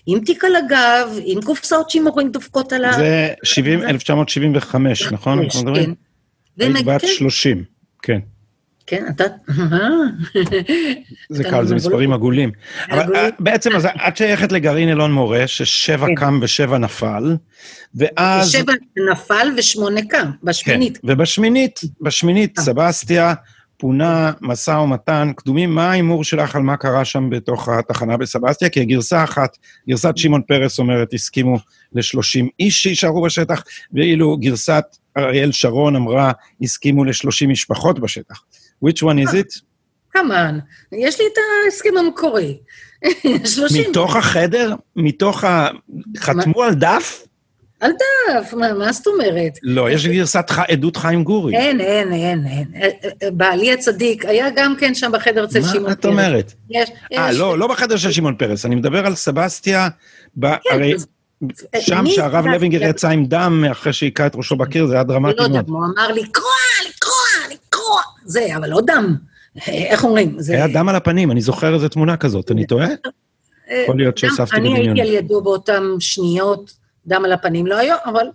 עם תיק על הגב, עם קופסאות שימורים דופקות על ה... זה 70, 1975, נכון? כן. היית בת 30, כן. כן, אתה... זה קל, זה מספרים עגולים. אבל אה, בעצם, אז את שייכת לגרעין אלון מורה, ששבע כן. קם ושבע נפל, ואז... שבע נפל ושמונה קם, בשמינית. כן, ובשמינית, בשמינית, אה. סבסטיה פונה משא ומתן, קדומים, מה ההימור שלך על מה קרה שם בתוך התחנה בסבסטיה? כי הגרסה אחת, גרסת שמעון פרס אומרת, הסכימו ל-30 איש שיישארו בשטח, ואילו גרסת אריאל שרון אמרה, הסכימו ל-30 משפחות בשטח. which one is it? כמובן, יש לי את ההסכם המקורי. 30. מתוך החדר? מתוך ה... חתמו על דף? על דף, מה, מה זאת אומרת? לא, יש גרסת ח... עדות חיים גורי. אין, אין, אין, אין. אה, אה, בעלי הצדיק היה גם כן שם בחדר אצל שמעון פרס. מה את אומרת? יש, אה, יש... לא, לא בחדר של שמעון פרס, אני מדבר על סבסטיה, ב... כן, הרי... שם שהרב לוינגר יצא עם דם אחרי שהיכה את ראשו בקיר, זה היה דרמטי מאוד. לא יודע, הוא אמר לקרוע, לקרוע, לקרוע, זה, אבל לא דם. איך אומרים? היה דם על הפנים, אני זוכר איזו תמונה כזאת, אני טועה? יכול להיות שהוספתי בדמיון. אני הייתי על ידו באותן שניות. דם על הפנים לא היו, אבל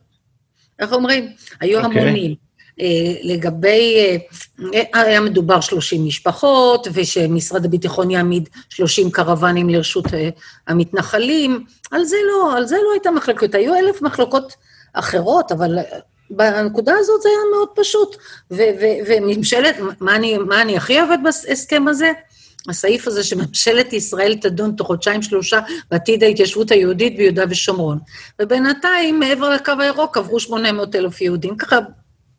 איך אומרים? היו okay. אוקיי. המונים. Uh, לגבי, uh, היה מדובר 30 משפחות, ושמשרד הביטחון יעמיד 30 קרוונים לרשות uh, המתנחלים. על זה לא, על זה לא הייתה מחלקות. היו אלף מחלוקות אחרות, אבל בנקודה הזאת זה היה מאוד פשוט. וממשלת, מה אני, מה אני הכי אוהבת בהסכם הזה? הסעיף הזה שממשלת ישראל תדון תוך חודשיים-שלושה בעתיד ההתיישבות היהודית ביהודה ושומרון. ובינתיים, מעבר לקו הירוק עברו 800 אלף יהודים, ככה,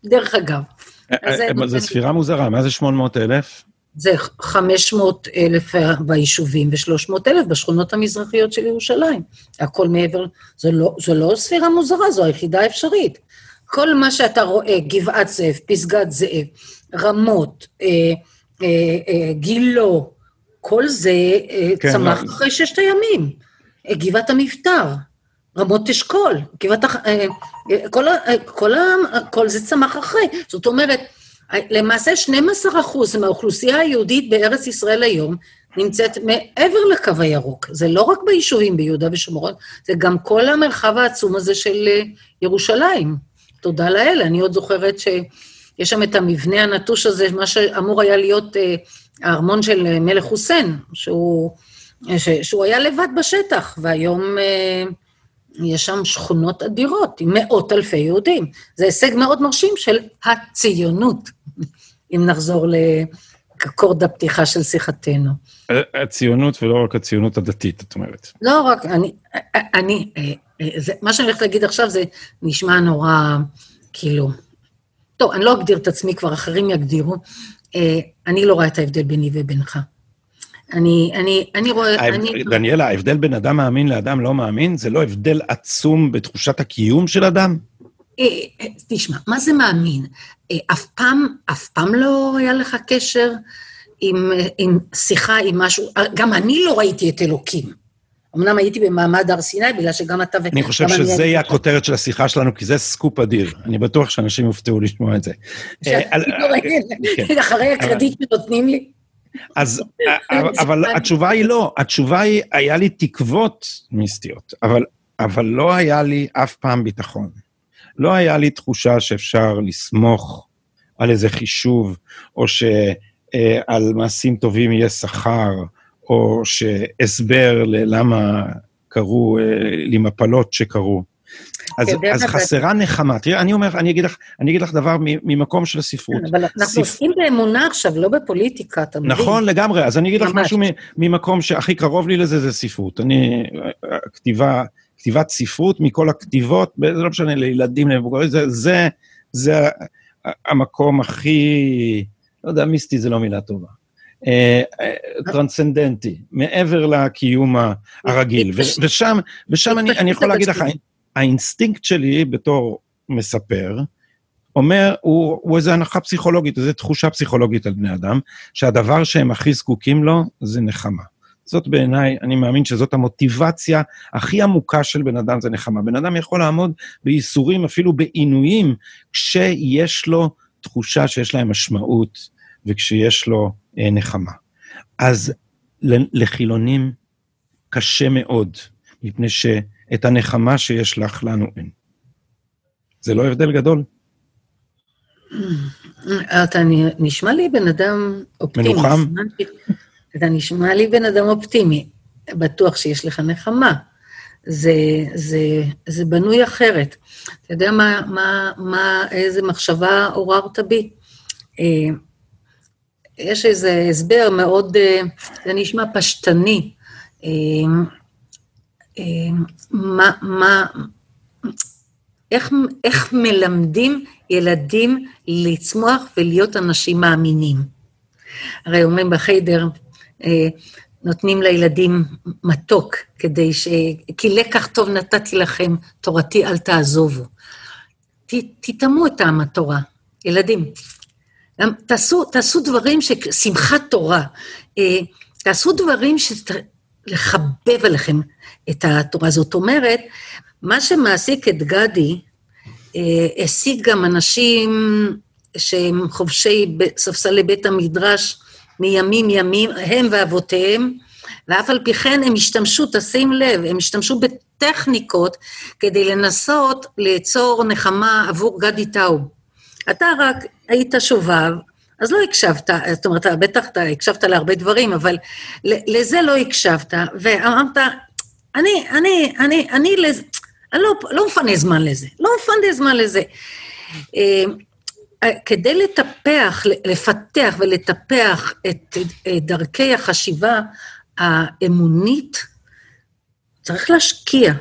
דרך אגב. אה, אה, זו ספירה מוזרה, מה זה 800 אלף? זה 500 אלף ביישובים ו-300 אלף בשכונות המזרחיות של ירושלים. הכל מעבר, זו לא, זו לא ספירה מוזרה, זו היחידה האפשרית. כל מה שאתה רואה, גבעת זאב, פסגת זאב, רמות, אה, גילו, כל זה אה, כן, צמח לא. אחרי ששת הימים. גבעת המבטר, רמות אשכול, גבעת... כל, כל, כל זה צמח אחרי. זאת אומרת, למעשה 12 אחוז מהאוכלוסייה היהודית בארץ ישראל היום נמצאת מעבר לקו הירוק. זה לא רק ביישובים ביהודה ושומרון, זה גם כל המרחב העצום הזה של ירושלים. תודה לאל, אני עוד זוכרת ש... יש שם את המבנה הנטוש הזה, מה שאמור היה להיות אה, הארמון של מלך חוסיין, שהוא, ש, שהוא היה לבד בשטח, והיום אה, יש שם שכונות אדירות עם מאות אלפי יהודים. זה הישג מאוד מרשים של הציונות. אם נחזור לקורד הפתיחה של שיחתנו. הציונות ולא רק הציונות הדתית, את אומרת. לא רק, אני, אני, זה, מה שאני הולכת להגיד עכשיו זה נשמע נורא, כאילו, טוב, אני לא אגדיר את עצמי, כבר אחרים יגדירו. אני לא רואה את ההבדל ביני ובינך. אני, אני, אני רואה... אני... דניאלה, ההבדל בין אדם מאמין לאדם לא מאמין, זה לא הבדל עצום בתחושת הקיום של אדם? אה, אה, תשמע, מה זה מאמין? אה, אף פעם, אף פעם לא היה לך קשר עם, עם שיחה, עם משהו, גם אני לא ראיתי את אלוקים. אמנם הייתי במעמד הר סיני, בגלל שגם אתה ו... אני חושב שזה יהיה הכותרת של השיחה שלנו, כי זה סקופ אדיר. אני בטוח שאנשים יופתעו לשמוע את זה. כן. אחרי הקרדיט שנותנים לי. אז, אבל התשובה היא לא, התשובה היא, היה לי תקוות מיסטיות, אבל לא היה לי אף פעם ביטחון. לא היה לי תחושה שאפשר לסמוך על איזה חישוב, או שעל מעשים טובים יהיה שכר, או שהסבר ללמה קרו לי מפלות שקרו. אז, אז חסרה נחמה. תראי, אני אומר, אני אגיד לך, אני אגיד לך דבר ממקום של ספרות. אבל אנחנו ספ... עוסקים באמונה עכשיו, לא בפוליטיקה, אתה מבין? נכון, לגמרי. אז אני אגיד לך משהו ממקום שהכי קרוב לי לזה, זה ספרות. אני, כתיבה, כתיבת ספרות מכל הכתיבות, זה לא משנה, לילדים, למבוגרים, זה, זה, זה המקום הכי, לא יודע, מיסטי זה לא מילה טובה. אה, אה, טרנסצנדנטי, מעבר לקיום הרגיל. ושם, ושם אני, אני יכול להגיד לך, האינסטינקט שלי בתור מספר, אומר, הוא, הוא איזו הנחה פסיכולוגית, איזו תחושה פסיכולוגית על בני אדם, שהדבר שהם הכי זקוקים לו זה נחמה. זאת בעיניי, אני מאמין שזאת המוטיבציה הכי עמוקה של בן אדם, זה נחמה. בן אדם יכול לעמוד בייסורים, אפילו בעינויים, כשיש לו תחושה שיש להם משמעות, וכשיש לו אה, נחמה. אז לחילונים קשה מאוד, מפני ש... את הנחמה שיש לך, לנו אין. זה לא הבדל גדול? אתה נשמע לי בן אדם אופטימי. מנוחם? אתה נשמע לי בן אדם אופטימי. בטוח שיש לך נחמה. זה, זה, זה בנוי אחרת. אתה יודע מה, מה, מה, איזה מחשבה עוררת בי? אה, יש איזה הסבר מאוד, אה, זה נשמע פשטני. אה, מה, מה, איך, איך מלמדים ילדים לצמוח ולהיות אנשים מאמינים. הרי אומרים בחיידר, אה, נותנים לילדים מתוק, כדי ש... כי לקח טוב נתתי לכם, תורתי אל תעזובו. ת, תטעמו את טעם התורה, ילדים. תעשו, תעשו דברים ש... שמחת תורה. אה, תעשו דברים לחבב עליכם את התורה. זאת אומרת, מה שמעסיק את גדי, אה, השיג גם אנשים שהם חובשי ספסלי בית המדרש מימים ימים, הם ואבותיהם, ואף על פי כן הם השתמשו, תשים לב, הם השתמשו בטכניקות כדי לנסות ליצור נחמה עבור גדי טאו. אתה רק היית שובב, אז לא הקשבת, זאת אומרת, בטח אתה הקשבת להרבה דברים, אבל לזה לא הקשבת, ואמרת, אני, אני, אני, אני, לזה, אני לא, לא מפנה זמן לזה, לא מפנה זמן לזה. אה, כדי לטפח, לפתח ולטפח את דרכי החשיבה האמונית, צריך להשקיע.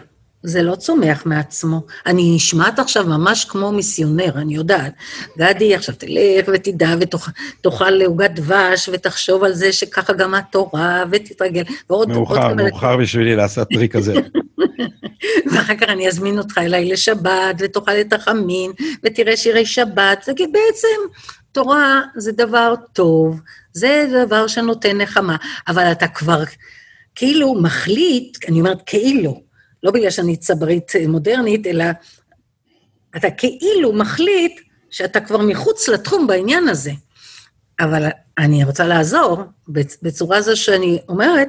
זה לא צומח מעצמו. אני נשמעת עכשיו ממש כמו מיסיונר, אני יודעת. גדי, עכשיו תלך ותדע ותאכל לעוגת דבש ותחשוב על זה שככה גם התורה ותתרגל. ועוד... מאוחר, מאוחר בשבילי לעשות טריק כזה. ואחר כך אני אזמין אותך אליי לשבת ותאכל את החמין ותראה שירי שבת. זה בעצם תורה זה דבר טוב, זה דבר שנותן נחמה, אבל אתה כבר כאילו מחליט, אני אומרת כאילו, לא בגלל שאני צברית מודרנית, אלא אתה כאילו מחליט שאתה כבר מחוץ לתחום בעניין הזה. אבל אני רוצה לעזור בצורה זו שאני אומרת,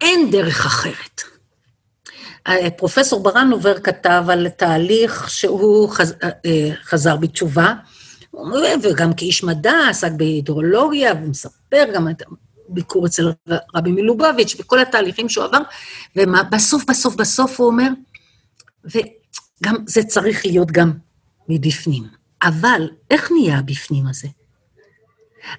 אין דרך אחרת. פרופסור ברנובר כתב על תהליך שהוא חז, אה, חזר בתשובה, וגם כאיש מדע עסק בהידרולוגיה, ומספר גם את ביקור אצל רבי מלובביץ' וכל התהליכים שהוא עבר, ובסוף, בסוף, בסוף הוא אומר, וגם זה צריך להיות גם מבפנים. אבל איך נהיה הבפנים הזה?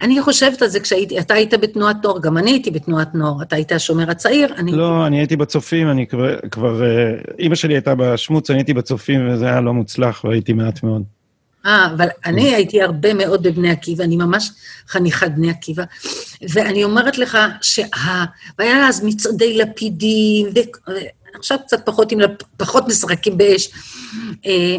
אני חושבת על זה כשהייתי, אתה היית בתנועת נוער, גם אני הייתי בתנועת נוער, אתה היית השומר הצעיר, אני... לא, אני הייתי בצופים, אני כבר, כבר... אה, אימא שלי הייתה בשמוץ, אני הייתי בצופים, וזה היה לא מוצלח, והייתי מעט מאוד. אה, אבל אני הייתי הרבה מאוד בבני עקיבא, אני ממש חניכת בני עקיבא, ואני אומרת לך שה... והיה אז מצעדי לפידים, ועכשיו קצת פחות, עם... פחות משחקים באש. אה,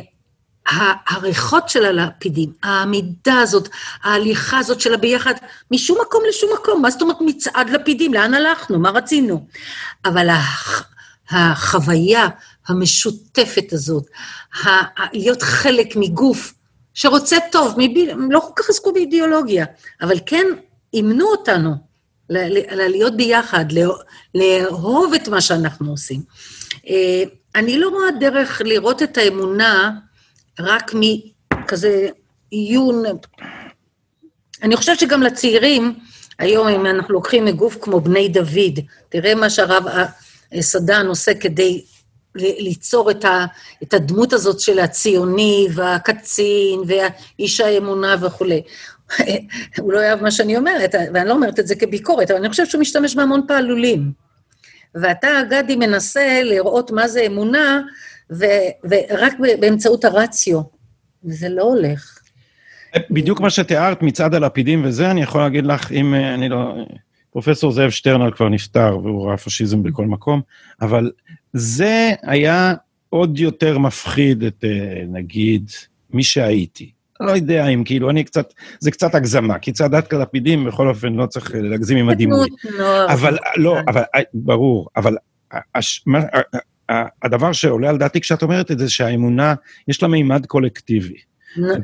הריחות של הלפידים, העמידה הזאת, ההליכה הזאת של הביחד, משום מקום לשום מקום. מה זאת אומרת מצעד לפידים? לאן הלכנו? מה רצינו? אבל החוויה המשותפת הזאת, להיות חלק מגוף שרוצה טוב, מבי, לא כל כך עסקו באידיאולוגיה, אבל כן אימנו אותנו להיות ביחד, לאהוב את מה שאנחנו עושים. אה, אני לא רואה דרך לראות את האמונה רק מכזה עיון. אני חושבת שגם לצעירים, היום אם אנחנו לוקחים מגוף כמו בני דוד, תראה מה שהרב סדן עושה כדי ליצור את, ה, את הדמות הזאת של הציוני והקצין והאיש האמונה וכולי. הוא לא אוהב מה שאני אומרת, ואני לא אומרת את זה כביקורת, אבל אני חושבת שהוא משתמש בהמון פעלולים. ואתה, גדי, מנסה לראות מה זה אמונה, ו, ורק באמצעות הרציו, וזה לא הולך. בדיוק מה שתיארת מצעד הלפידים וזה, אני יכול להגיד לך, אם אני לא... פרופסור זאב שטרנל כבר נפטר, והוא ראה פשיזם בכל מקום, אבל זה היה עוד יותר מפחיד את, אה, נגיד, מי שהייתי. לא יודע אם כאילו, אני קצת, זה קצת הגזמה, כי צעדת לפידים, בכל אופן, לא צריך להגזים עם הדימוי. אבל, לא, אבל, אה, ברור, אבל הדבר שעולה על דעתי כשאת אומרת את זה, שהאמונה, יש לה מימד קולקטיבי.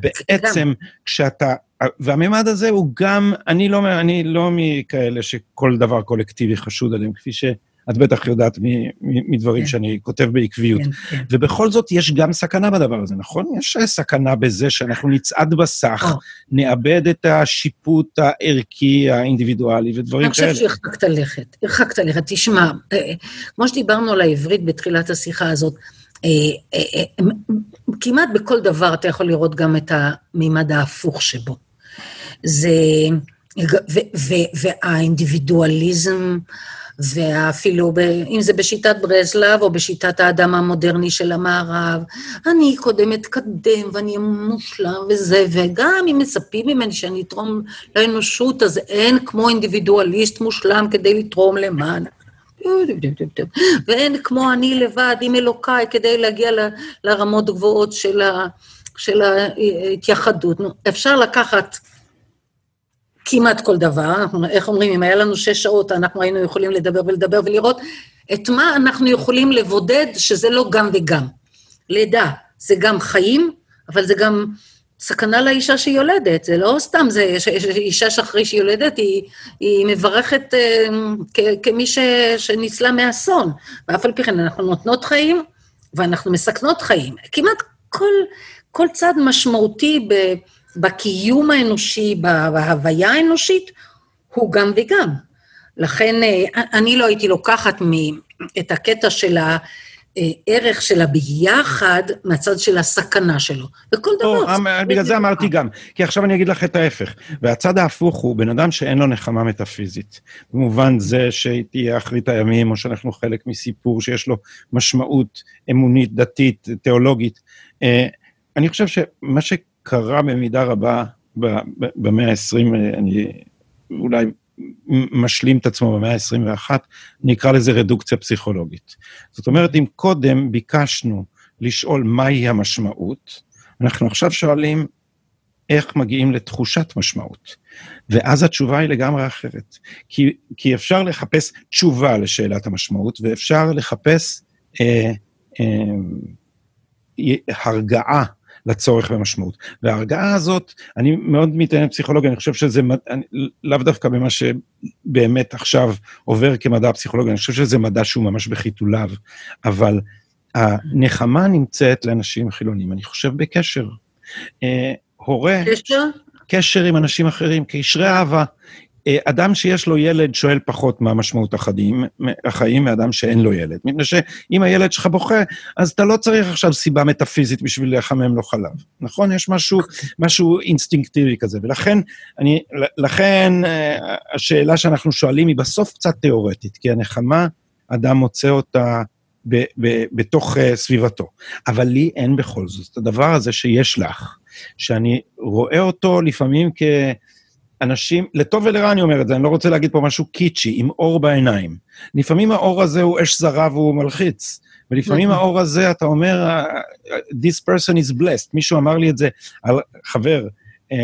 בעצם, כשאתה, והמימד הזה הוא גם, אני לא, אני לא מכאלה שכל דבר קולקטיבי חשוד עליהם, כפי ש... את בטח יודעת מדברים כן. שאני כותב בעקביות. כן, כן. ובכל זאת, יש גם סכנה בדבר הזה, נכון? יש סכנה בזה שאנחנו נצעד בסך. נאבד את השיפוט הערכי, האינדיבידואלי ודברים כאלה. אני חושבת שהרחקת לכת, הרחקת לכת. תשמע, אה, אה, כמו שדיברנו על העברית בתחילת השיחה הזאת, כמעט בכל דבר אתה יכול לראות גם את המימד ההפוך שבו. זה... והאינדיבידואליזם, ואפילו, ב, אם זה בשיטת ברזלב או בשיטת האדם המודרני של המערב, אני קודם אתקדם ואני אהיה מושלם וזה, וגם אם מצפים ממני שאני אתרום לאנושות, אז אין כמו אינדיבידואליסט מושלם כדי לתרום למען. ואין כמו אני לבד עם אלוקיי כדי להגיע לרמות גבוהות של, ה, של ההתייחדות. אפשר לקחת כמעט כל דבר, איך אומרים, אם היה לנו שש שעות, אנחנו היינו יכולים לדבר ולדבר ולראות את מה אנחנו יכולים לבודד שזה לא גם וגם. לידה, זה גם חיים, אבל זה גם סכנה לאישה שיולדת, זה לא סתם, זה אישה שאחרי שהיא יולדת, היא, היא מברכת אה, כ, כמי ש, שניצלה מאסון. ואף על פי כן אנחנו נותנות חיים, ואנחנו מסכנות חיים. כמעט כל, כל צד משמעותי ב... בקיום האנושי, בהוויה האנושית, הוא גם וגם. לכן אה, אני לא הייתי לוקחת את הקטע של הערך של הביחד מהצד של הסכנה שלו. וכל דבר... אמ, בגלל זה אמרתי גם, כי עכשיו אני אגיד לך את ההפך. והצד ההפוך הוא בן אדם שאין לו נחמה מטאפיזית. במובן זה שתהיה אחרית הימים, או שאנחנו חלק מסיפור שיש לו משמעות אמונית, דתית, תיאולוגית. אה, אני חושב שמה ש... קרה במידה רבה במאה ה-20, אני אולי משלים את עצמו במאה ה-21, נקרא לזה רדוקציה פסיכולוגית. זאת אומרת, אם קודם ביקשנו לשאול מהי המשמעות, אנחנו עכשיו שואלים איך מגיעים לתחושת משמעות. ואז התשובה היא לגמרי אחרת. כי, כי אפשר לחפש תשובה לשאלת המשמעות, ואפשר לחפש אה, אה, הרגעה לצורך ומשמעות. וההרגעה הזאת, אני מאוד מתעניין בפסיכולוגיה, אני חושב שזה, אני, לאו דווקא במה שבאמת עכשיו עובר כמדע פסיכולוגיה, אני חושב שזה מדע שהוא ממש בחיתוליו, אבל הנחמה נמצאת לאנשים חילונים, אני חושב בקשר. אה, הורה... קשר? קשר עם אנשים אחרים, קשרי אהבה. אה, אדם שיש לו ילד שואל פחות מה משמעות החיים, החיים מאדם שאין לו ילד. מפני שאם הילד שלך בוכה, אז אתה לא צריך עכשיו סיבה מטאפיזית בשביל לחמם לו חלב, נכון? יש משהו, משהו אינסטינקטיבי כזה, ולכן, אני, לכן אה, השאלה שאנחנו שואלים היא בסוף קצת תיאורטית, כי הנחמה, אדם מוצא אותה ב, ב, בתוך uh, סביבתו. אבל לי אין בכל זאת את הדבר הזה שיש לך, שאני רואה אותו לפעמים כאנשים, לטוב ולרע אני אומר את זה, אני לא רוצה להגיד פה משהו קיצ'י, עם אור בעיניים. לפעמים האור הזה הוא אש זרה והוא מלחיץ, ולפעמים נכון. האור הזה, אתה אומר, this person is blessed. מישהו אמר לי את זה על חבר, uh,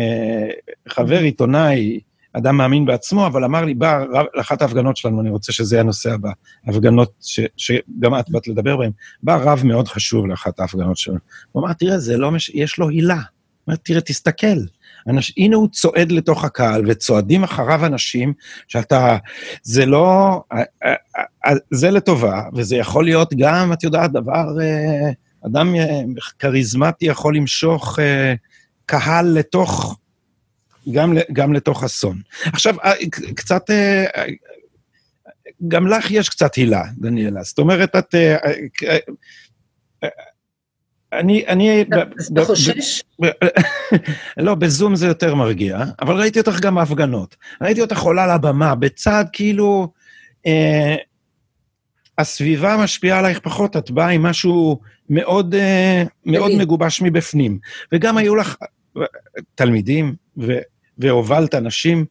חבר עיתונאי, אדם מאמין בעצמו, אבל אמר לי, בא לאחת ההפגנות שלנו, אני רוצה שזה יהיה הנושא הבא, הפגנות ש, שגם את באת לדבר בהן, בא רב מאוד חשוב לאחת ההפגנות שלנו. הוא אמר, תראה, זה לא, מש... יש לו הילה. הוא אומר, תראה, תסתכל. אנש, הנה הוא צועד לתוך הקהל, וצועדים אחריו אנשים שאתה, זה לא, זה לטובה, וזה יכול להיות גם, את יודעת, דבר, אדם כריזמטי יכול למשוך קהל לתוך גם, גם לתוך אסון. עכשיו, אה, קצת, אה, גם לך יש קצת הילה, דניאלה. זאת אומרת, את... אה, אני, אני... אתה חושש? לא, בזום זה יותר מרגיע, אבל ראיתי אותך גם בהפגנות. ראיתי אותך עולה לבמה, בצד כאילו... אה, הסביבה משפיעה עלייך פחות, את באה עם משהו מאוד, אה, מאוד מגובש מבפנים. וגם היו לך תלמידים, ו, והובלת אנשים.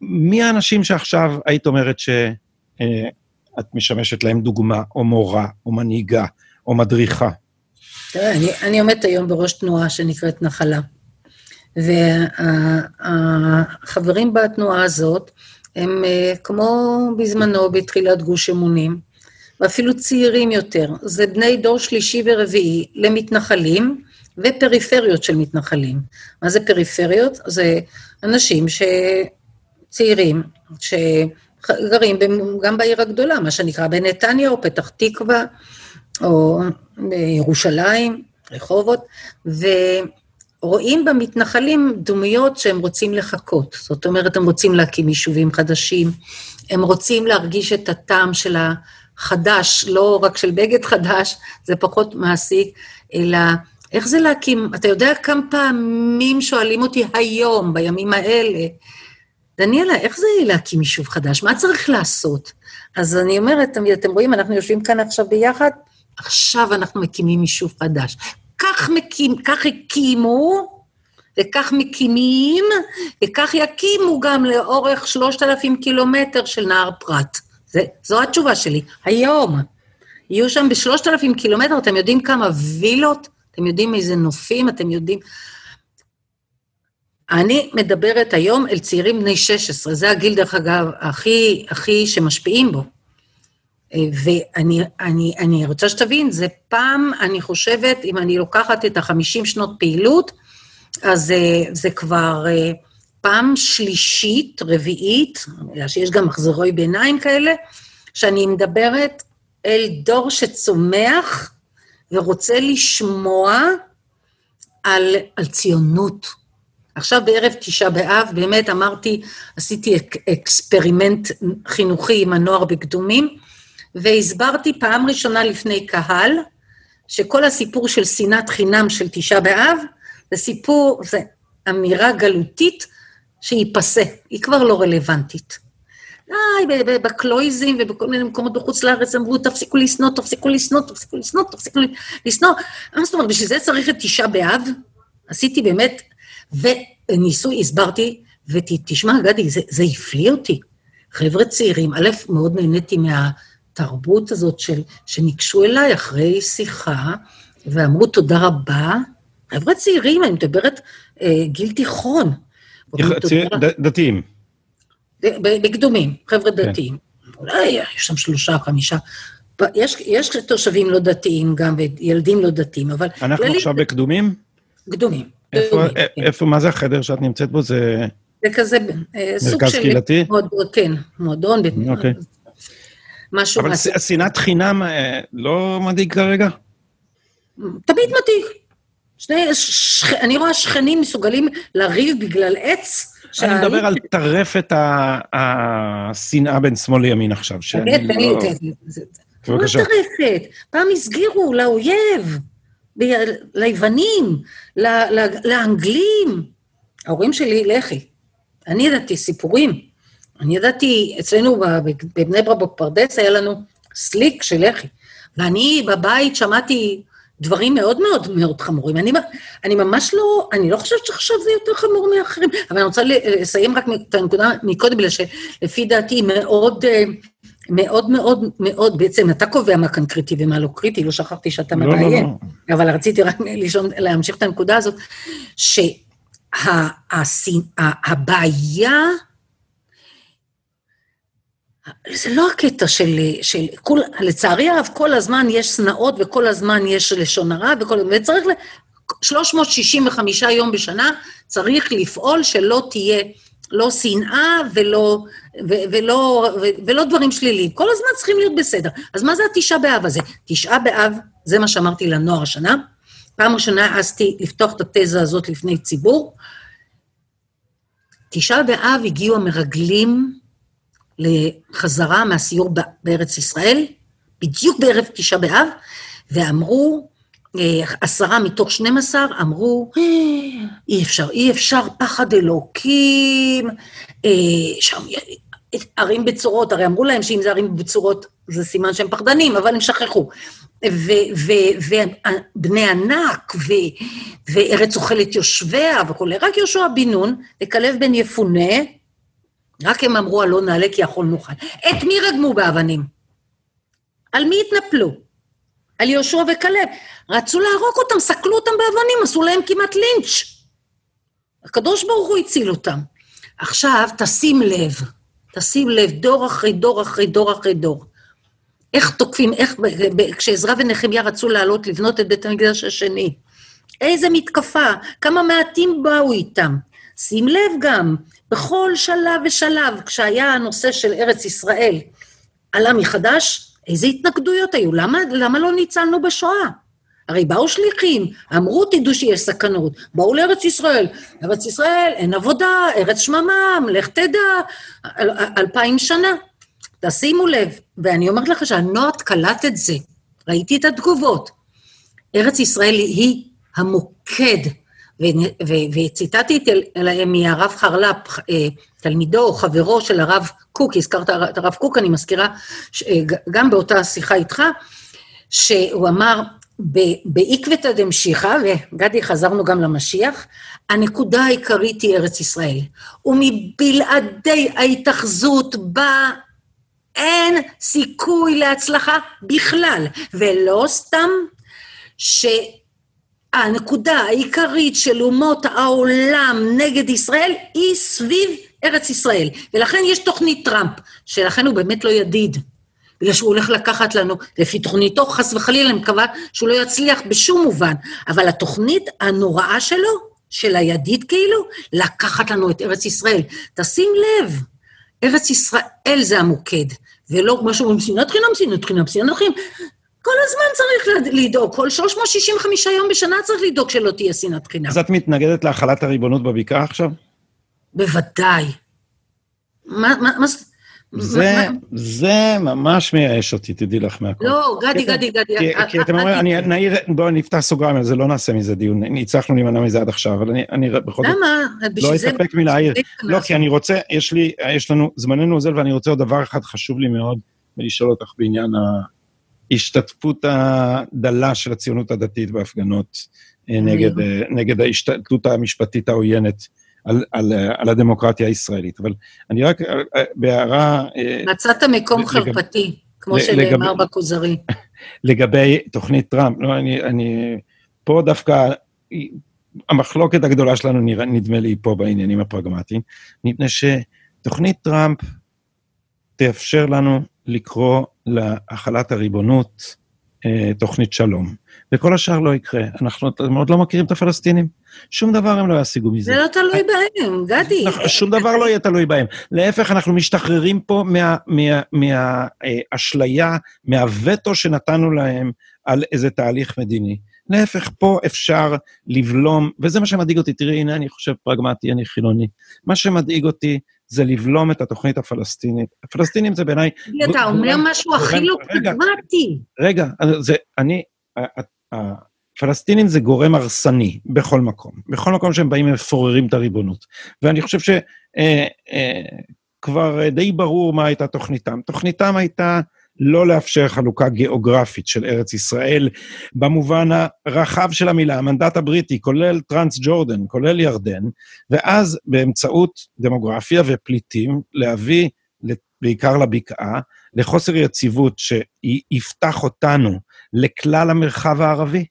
מי האנשים שעכשיו היית אומרת שאת אה, משמשת להם דוגמה, או מורה, או מנהיגה, או מדריכה? תראה, אני, אני עומדת היום בראש תנועה שנקראת נחלה. והחברים בתנועה הזאת הם אה, כמו בזמנו בתחילת גוש אמונים, ואפילו צעירים יותר. זה בני דור שלישי ורביעי למתנחלים, ופריפריות של מתנחלים. מה זה פריפריות? זה אנשים צעירים, שגרים גם בעיר הגדולה, מה שנקרא בנתניה או פתח תקווה, או בירושלים, רחובות, ורואים במתנחלים דמויות שהם רוצים לחכות. זאת אומרת, הם רוצים להקים יישובים חדשים, הם רוצים להרגיש את הטעם של החדש, לא רק של בגד חדש, זה פחות מעסיק, אלא איך זה להקים, אתה יודע כמה פעמים שואלים אותי היום, בימים האלה, דניאלה, איך זה להקים יישוב חדש? מה צריך לעשות? אז אני אומרת, אתם רואים, אנחנו יושבים כאן עכשיו ביחד, עכשיו אנחנו מקימים יישוב חדש. כך, מקים, כך הקימו, וכך מקימים, וכך יקימו גם לאורך שלושת אלפים קילומטר של נהר פרת. זה, זו התשובה שלי. היום, יהיו שם בשלושת אלפים קילומטר, אתם יודעים כמה וילות אתם יודעים איזה נופים, אתם יודעים... אני מדברת היום אל צעירים בני 16, זה הגיל, דרך אגב, הכי, הכי שמשפיעים בו. ואני אני, אני רוצה שתבין, זה פעם, אני חושבת, אם אני לוקחת את החמישים שנות פעילות, אז זה, זה כבר אה, פעם שלישית, רביעית, שיש גם מחזורי ביניים כאלה, שאני מדברת אל דור שצומח ורוצה לשמוע על, על ציונות. עכשיו בערב תשעה באב, באמת אמרתי, עשיתי אק, experiment חינוכי עם הנוער בקדומים, והסברתי פעם ראשונה לפני קהל, שכל הסיפור של שנאת חינם של תשעה באב, זה סיפור, זה אמירה גלותית שהיא פסה, היא כבר לא רלוונטית. די, בקלויזים ובכל מיני מקומות בחוץ לארץ אמרו, תפסיקו לשנוא, תפסיקו לשנוא, תפסיקו לשנוא, תפסיקו לשנוא. מה זאת אומרת, בשביל זה צריך את תשעה באב? עשיתי באמת, וניסוי, הסברתי, ותשמע, גדי, זה, זה הפליא אותי. חבר'ה צעירים, א', מאוד נהניתי מהתרבות הזאת של, שניגשו אליי אחרי שיחה, ואמרו תודה רבה. חבר'ה צעירים, אני מדברת אה, גיל תיכון. צעיר, דתיים. בקדומים, חבר'ה כן. דתיים. אולי יש שם שלושה, חמישה. יש, יש תושבים לא דתיים גם, וילדים לא דתיים, אבל... אנחנו כללי... עכשיו בקדומים? קדומים. איפה, קדומים, כן. איפה, מה זה החדר שאת נמצאת בו? זה... זה כזה אה, סוג של... מרכז קהילתי? מועדון, כן, מועדון. אוקיי. משהו... אבל שנאת חינם אה, לא מדאיג כרגע? תמיד מדאיג. שני, ש, אני רואה שכנים מסוגלים לריב בגלל עץ, אני מדבר על טרפת השנאה בין שמאל לימין עכשיו. תן לי, תן לי. טרפת? פעם הסגירו לאויב, ליוונים, לאנגלים. ההורים שלי, לח"י. אני ידעתי סיפורים. אני ידעתי, אצלנו בבני ברק בפרדס היה לנו סליק של לח"י. ואני בבית שמעתי דברים מאוד מאוד מאוד חמורים. אני, אני ממש לא, אני לא חושבת שעכשיו זה יותר חמור מאחרים, אבל אני רוצה לסיים רק את הנקודה מקודם, בגלל שלפי דעתי מאוד, מאוד מאוד מאוד, בעצם אתה קובע מה כאן קריטי ומה לא קריטי, לא שכחתי שאתה לא, מראיין, לא, לא. אבל רציתי רק לישון, להמשיך את הנקודה הזאת, שהבעיה, זה לא הקטע של, של כל, לצערי הרב, כל הזמן יש שנאות וכל הזמן יש לשון הרע, וכל, וצריך, 365 יום בשנה צריך לפעול שלא תהיה לא שנאה ולא, ו, ולא, ו, ולא דברים שליליים. כל הזמן צריכים להיות בסדר. אז מה זה התשעה באב הזה? תשעה באב, זה מה שאמרתי לנוער השנה. פעם ראשונה העזתי לפתוח את התזה הזאת לפני ציבור. תשעה באב הגיעו המרגלים לחזרה מהסיור בארץ ישראל, בדיוק בערב תשעה באב, ואמרו, אה, עשרה מתוך 12 אמרו, אי אפשר, אי אפשר, פחד אלוקים, אה, שם ערים בצורות, הרי אמרו להם שאם זה ערים בצורות זה סימן שהם פחדנים, אבל הם שכחו. ובני ענק, ו- וארץ אוכלת יושביה וכולי, רק יהושע בן נון וכלב בן יפונה, רק הם אמרו, הלא נעלה כי יכול נוכל. את מי רגמו באבנים? על מי התנפלו? על יהושע וכלב. רצו להרוג אותם, סקלו אותם באבנים, עשו להם כמעט לינץ'. הקדוש ברוך הוא הציל אותם. עכשיו, תשים לב, תשים לב, דור אחרי דור אחרי דור אחרי דור. איך תוקפים, איך, כשעזרא ונחמיה רצו לעלות לבנות את בית המקדש השני. איזה מתקפה, כמה מעטים באו איתם. שים לב גם, בכל שלב ושלב, כשהיה הנושא של ארץ ישראל עלה מחדש, איזה התנגדויות היו? למה, למה לא ניצלנו בשואה? הרי באו שליחים, אמרו, תדעו שיש סכנות, באו לארץ ישראל, ארץ ישראל, אין עבודה, ארץ שממם, לך תדע, אל, אלפיים שנה. תשימו לב, ואני אומרת לך שהנועט קלט את זה, ראיתי את התגובות. ארץ ישראל היא המוקד וציטטתי להם מהרב חרל"פ, אה, תלמידו או חברו של הרב קוק, הזכרת את הרב קוק, אני מזכירה, אה, גם באותה שיחה איתך, שהוא אמר, בעקבתא דמשיחא, וגדי, חזרנו גם למשיח, הנקודה העיקרית היא ארץ ישראל. ומבלעדי ההתאחזות בה אין סיכוי להצלחה בכלל, ולא סתם ש... הנקודה העיקרית של אומות העולם נגד ישראל היא סביב ארץ ישראל. ולכן יש תוכנית טראמפ, שלכן הוא באמת לא ידיד. בגלל שהוא הולך לקחת לנו, לפי תוכניתו, חס וחלילה, אני מקווה שהוא לא יצליח בשום מובן. אבל התוכנית הנוראה שלו, של הידיד כאילו, לקחת לנו את ארץ ישראל. תשים לב, ארץ ישראל זה המוקד, ולא כמו שאומרים, שנאת חינם, שנאת חינם, שנאת חינם. כל הזמן צריך לדאוג, כל 365 יום בשנה צריך לדאוג שלא תהיה שנאת חינם. אז את מתנגדת להחלת הריבונות בבקעה עכשיו? בוודאי. מה, מה, מה... זה, מה... זה ממש מייאש אותי, תדעי לך מהכל. לא, גדי, גדי, גדי. כי, כי אתם אומרים, אני נעיר, בואו נפתח סוגריים, זה לא נעשה מזה דיון, הצלחנו להימנע מזה עד עכשיו, אבל אני, אני בכל זאת... למה? לא אסתפק מלהעיר. לא, כי אני רוצה, יש לי, יש לנו, זמננו אוזל, ואני רוצה עוד דבר אחד חשוב לי מאוד, ולשאול אותך בעניין ה... ההשתתפות הדלה של הציונות הדתית בהפגנות אה, נגד, אה, נגד ההשתתפות המשפטית העוינת על, על, על הדמוקרטיה הישראלית. אבל אני רק, אה, בהערה... מצאת מקום חרפתי, כמו שנאמר בכוזרי. לגבי תוכנית טראמפ, לא, אני, אני... פה דווקא, המחלוקת הגדולה שלנו נדמה לי פה בעניינים הפרגמטיים, מפני שתוכנית טראמפ תאפשר לנו לקרוא להחלת הריבונות אה, תוכנית שלום. וכל השאר לא יקרה. אנחנו עוד לא מכירים את הפלסטינים. שום דבר הם לא ישיגו מזה. זה לא תלוי בהם, גדי. נכון, שום דבר לא יהיה תלוי בהם. להפך, אנחנו משתחררים פה מהאשליה, מה, מה, מהווטו שנתנו להם על איזה תהליך מדיני. להפך, פה אפשר לבלום, וזה מה שמדאיג אותי. תראי, הנה, אני חושב פרגמטי, אני חילוני. מה שמדאיג אותי זה לבלום את התוכנית הפלסטינית. הפלסטינים זה בעיניי... אתה אומר משהו הכי לא פרגמטי. רגע, זה, אני, הפלסטינים זה גורם הרסני בכל מקום. בכל מקום שהם באים, הם מפוררים את הריבונות. ואני חושב שכבר אה, אה, די ברור מה הייתה תוכניתם. תוכניתם הייתה לא לאפשר חלוקה גיאוגרפית של ארץ ישראל במובן הרחב של המילה, המנדט הבריטי, כולל טרנס ג'ורדן, כולל ירדן, ואז באמצעות דמוגרפיה ופליטים להביא בעיקר לבקעה, לחוסר יציבות שיפתח אותנו לכלל המרחב הערבי.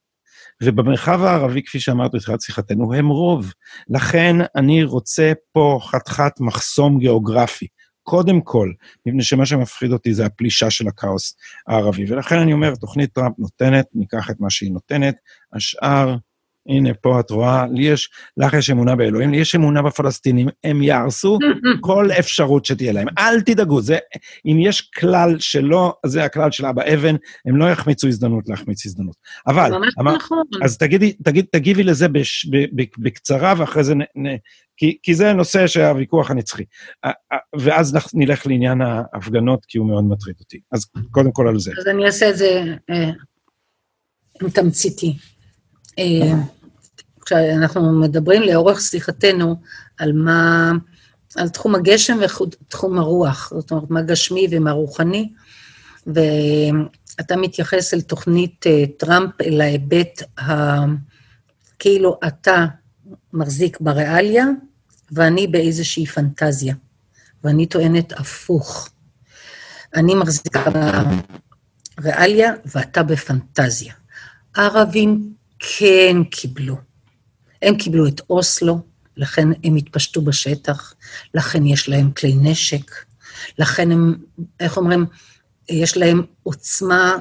ובמרחב הערבי, כפי שאמרתי בתחילת שיחתנו, הם רוב. לכן אני רוצה פה חתיכת מחסום גיאוגרפי. קודם כל, מפני שמה שמפחיד אותי זה הפלישה של הכאוס הערבי. ולכן אני אומר, תוכנית טראמפ נותנת, ניקח את מה שהיא נותנת, השאר, הנה, פה את רואה, לי יש, לך יש אמונה באלוהים, לי יש אמונה בפלסטינים, הם יהרסו כל אפשרות שתהיה להם. אל תדאגו, זה, אם יש כלל שלא, זה הכלל של אבא אבן, הם לא יחמיצו הזדמנות להחמיץ הזדמנות. אבל, אמר, נכון. אז תגידי, תגיד, תגיבי לזה בש, ב, ב, בקצרה, ואחרי זה נ, נ, כי, כי זה נושא שהוויכוח הנצחי. ואז נלך לעניין ההפגנות, כי הוא מאוד מטריד אותי. אז קודם כל על זה. אז אני אעשה את זה אה, תמציתי. אה, כשאנחנו מדברים לאורך שיחתנו על מה, על תחום הגשם ותחום הרוח, זאת אומרת, מה גשמי ומה רוחני, ואתה מתייחס אל תוכנית אה, טראמפ, אל ההיבט ה... כאילו אתה מחזיק בריאליה, ואני באיזושהי פנטזיה, ואני טוענת הפוך. אני מחזיקה בריאליה ואתה בפנטזיה. הערבים כן קיבלו. הם קיבלו את אוסלו, לכן הם התפשטו בשטח, לכן יש להם כלי נשק, לכן הם, איך אומרים, יש להם עוצמה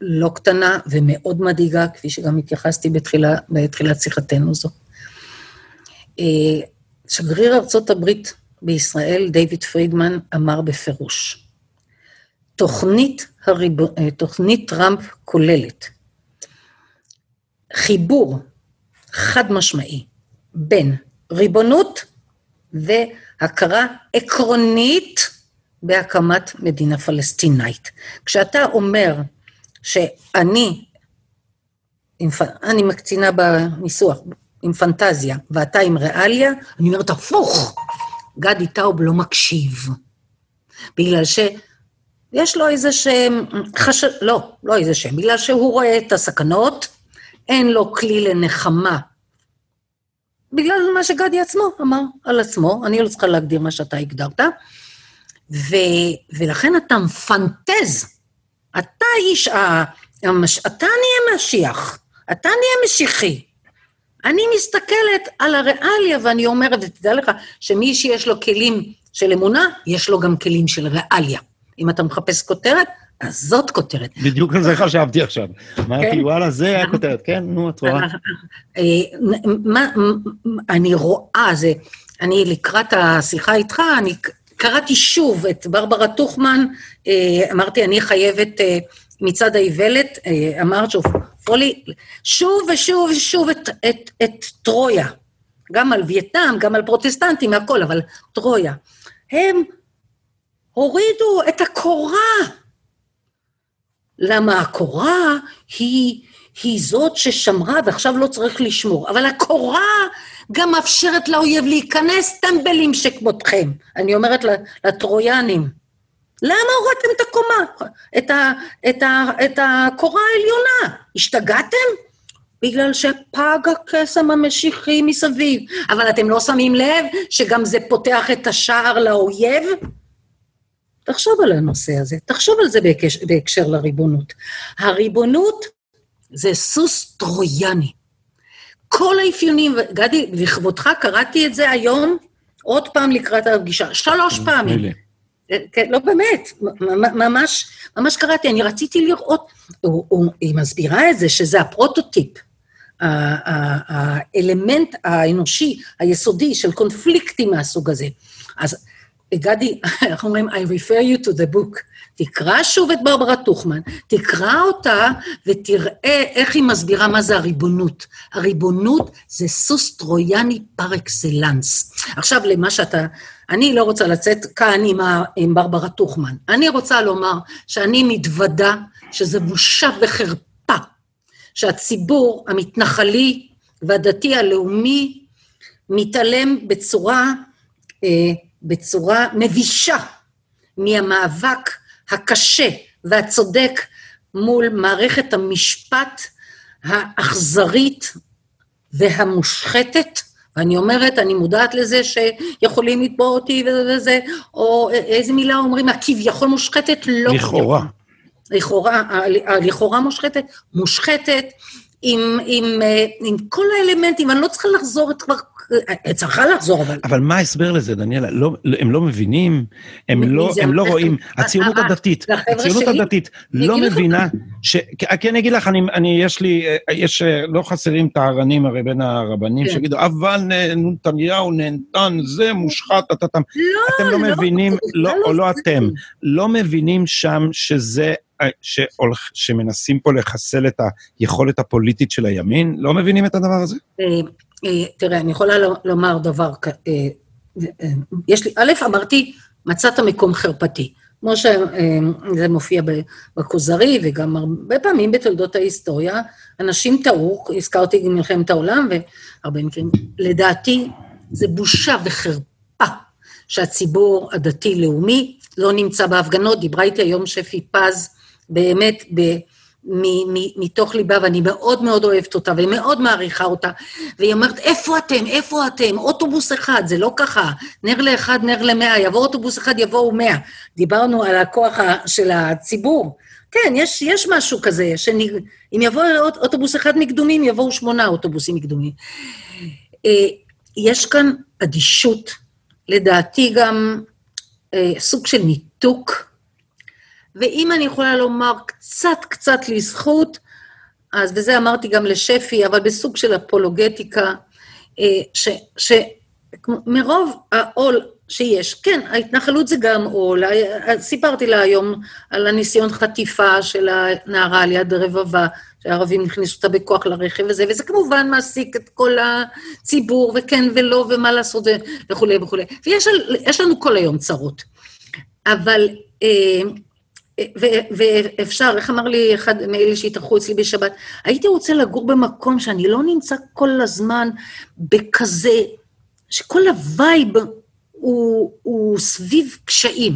לא קטנה ומאוד מדאיגה, כפי שגם התייחסתי בתחילה, בתחילת שיחתנו זו. אה, שגריר ארצות הברית בישראל, דיוויד פרידמן, אמר בפירוש, תוכנית, הריב... אה, תוכנית טראמפ כוללת חיבור חד משמעי בין ריבונות והכרה עקרונית בהקמת מדינה פלסטינאית. כשאתה אומר שאני, אני מקצינה בניסוח, עם פנטזיה ואתה עם ריאליה, אני אומרת, הפוך, גדי טאוב לא מקשיב. בגלל שיש לו איזה שהם, חש... לא, לא איזה שהם, בגלל שהוא רואה את הסכנות, אין לו כלי לנחמה. בגלל מה שגדי עצמו אמר על עצמו, אני לא צריכה להגדיר מה שאתה הגדרת, ו, ולכן אתה מפנטז. אתה איש ה... המש... אתה נהיה משיח, אתה נהיה משיחי. אני מסתכלת על הריאליה ואני אומרת, ותדע לך, שמי שיש לו כלים של אמונה, יש לו גם כלים של ריאליה. אם אתה מחפש כותרת, אז זאת כותרת. בדיוק על זה חשבתי עכשיו. אמרתי, כן? וואלה, זה הכותרת, כן? נו, את רואה. אה, מה, אני רואה, זה, אני לקראת השיחה איתך, אני קראתי שוב את ברברה טוכמן, אה, אמרתי, אני חייבת אה, מצד האיוולת, אמרת שוב, פולי, שוב ושוב ושוב את, את, את טרויה, גם על וייטנאם, גם על פרוטסטנטים, הכל, אבל טרויה. הם הורידו את הקורה. למה הקורה היא, היא זאת ששמרה ועכשיו לא צריך לשמור, אבל הקורה גם מאפשרת לאויב להיכנס טמבלים שכמותכם. אני אומרת לטרויאנים, למה הורדתם את הקומה, את, ה, את, ה, את הקורה העליונה? השתגעתם? בגלל שפג הקסם המשיחי מסביב. אבל אתם לא שמים לב שגם זה פותח את השער לאויב? תחשוב על הנושא הזה, תחשוב על זה בהקשר, בהקשר לריבונות. הריבונות זה סוס טרויאני. כל האפיונים, גדי, לכבודך קראתי את זה היום, עוד פעם לקראת הפגישה, שלוש פעמים. כן, לא באמת, ממש, ממש קראתי, אני רציתי לראות, היא מסבירה את זה, שזה הפרוטוטיפ, האלמנט האנושי, היסודי של קונפליקטים מהסוג הזה. אז גדי, איך אומרים? I refer you to the book. תקרא שוב את ברברה טוכמן, תקרא אותה ותראה איך היא מסבירה מה זה הריבונות. הריבונות זה סוס טרויאני פר אקסלנס. עכשיו, למה שאתה... אני לא רוצה לצאת כאן עם, ה, עם ברברה טוכמן. אני רוצה לומר שאני מתוודה שזה בושה וחרפה שהציבור המתנחלי והדתי הלאומי מתעלם בצורה, אה, בצורה מבישה מהמאבק הקשה והצודק מול מערכת המשפט האכזרית והמושחתת, ואני אומרת, אני מודעת לזה שיכולים לתבוע אותי וזה, או איזה מילה אומרים, הכביכול מושחתת, לא... לכאורה. לכאורה, לכאורה מושחתת, מושחתת, עם, עם, אה, עם כל האלמנטים, אני לא צריכה לחזור את כבר צריכה לחזור, אבל... אבל מה ההסבר לזה, דניאלה? לא, הם לא מבינים, הם לא, הם לא רואים, הציונות הדתית, הציונות הדתית לא מבינה, ש... כי אני אגיד לך, אני, אני, יש לי, יש, לא חסרים טהרנים הרי בין הרבנים, כן. שיגידו, אבל נתניהו נהנתן, זה מושחת, אתה, לא, אתם לא, לא מבינים, לא, או לא אתם, לא מבינים שם שזה שהולך, שמנסים פה לחסל את היכולת הפוליטית של הימין? לא מבינים את הדבר הזה? אה, אה, תראה, אני יכולה לומר דבר, אה, אה, יש לי, א', אמרתי, מצאת מקום חרפתי. כמו שזה מופיע בכוזרי, וגם הרבה פעמים בתולדות ההיסטוריה, אנשים טעו, הזכרתי גם מלחמת העולם, והרבה מקרים, לדעתי, זה בושה וחרפה שהציבור הדתי-לאומי לא נמצא בהפגנות. דיברה איתי היום שפי פז, באמת, ב... מתוך ליבה, ואני מאוד מאוד אוהבת אותה, ומאוד מעריכה אותה, והיא אומרת, איפה אתם? איפה אתם? אוטובוס אחד, זה לא ככה. נר לאחד, נר למאה, יבוא אוטובוס אחד, יבואו מאה. דיברנו על הכוח של הציבור. כן, יש, יש משהו כזה, שאם יבוא אוטובוס אחד מקדומים, יבואו שמונה אוטובוסים מקדומים. אה, יש כאן אדישות, לדעתי גם אה, סוג של ניתוק, ואם אני יכולה לומר קצת קצת לזכות, אז, וזה אמרתי גם לשפי, אבל בסוג של אפולוגטיקה, אה, שמרוב העול שיש, כן, ההתנחלות זה גם עול, סיפרתי לה היום על הניסיון חטיפה של הנערה על יד רבבה, שהערבים הכניסו אותה בכוח לרכב וזה, וזה כמובן מעסיק את כל הציבור, וכן ולא, ומה לעשות וכולי וכולי. ויש לנו כל היום צרות. אבל אה, ואפשר, איך אמר לי אחד מאלה שהתארחו אצלי בשבת, הייתי רוצה לגור במקום שאני לא נמצא כל הזמן בכזה, שכל ה vibe הוא, הוא סביב קשיים.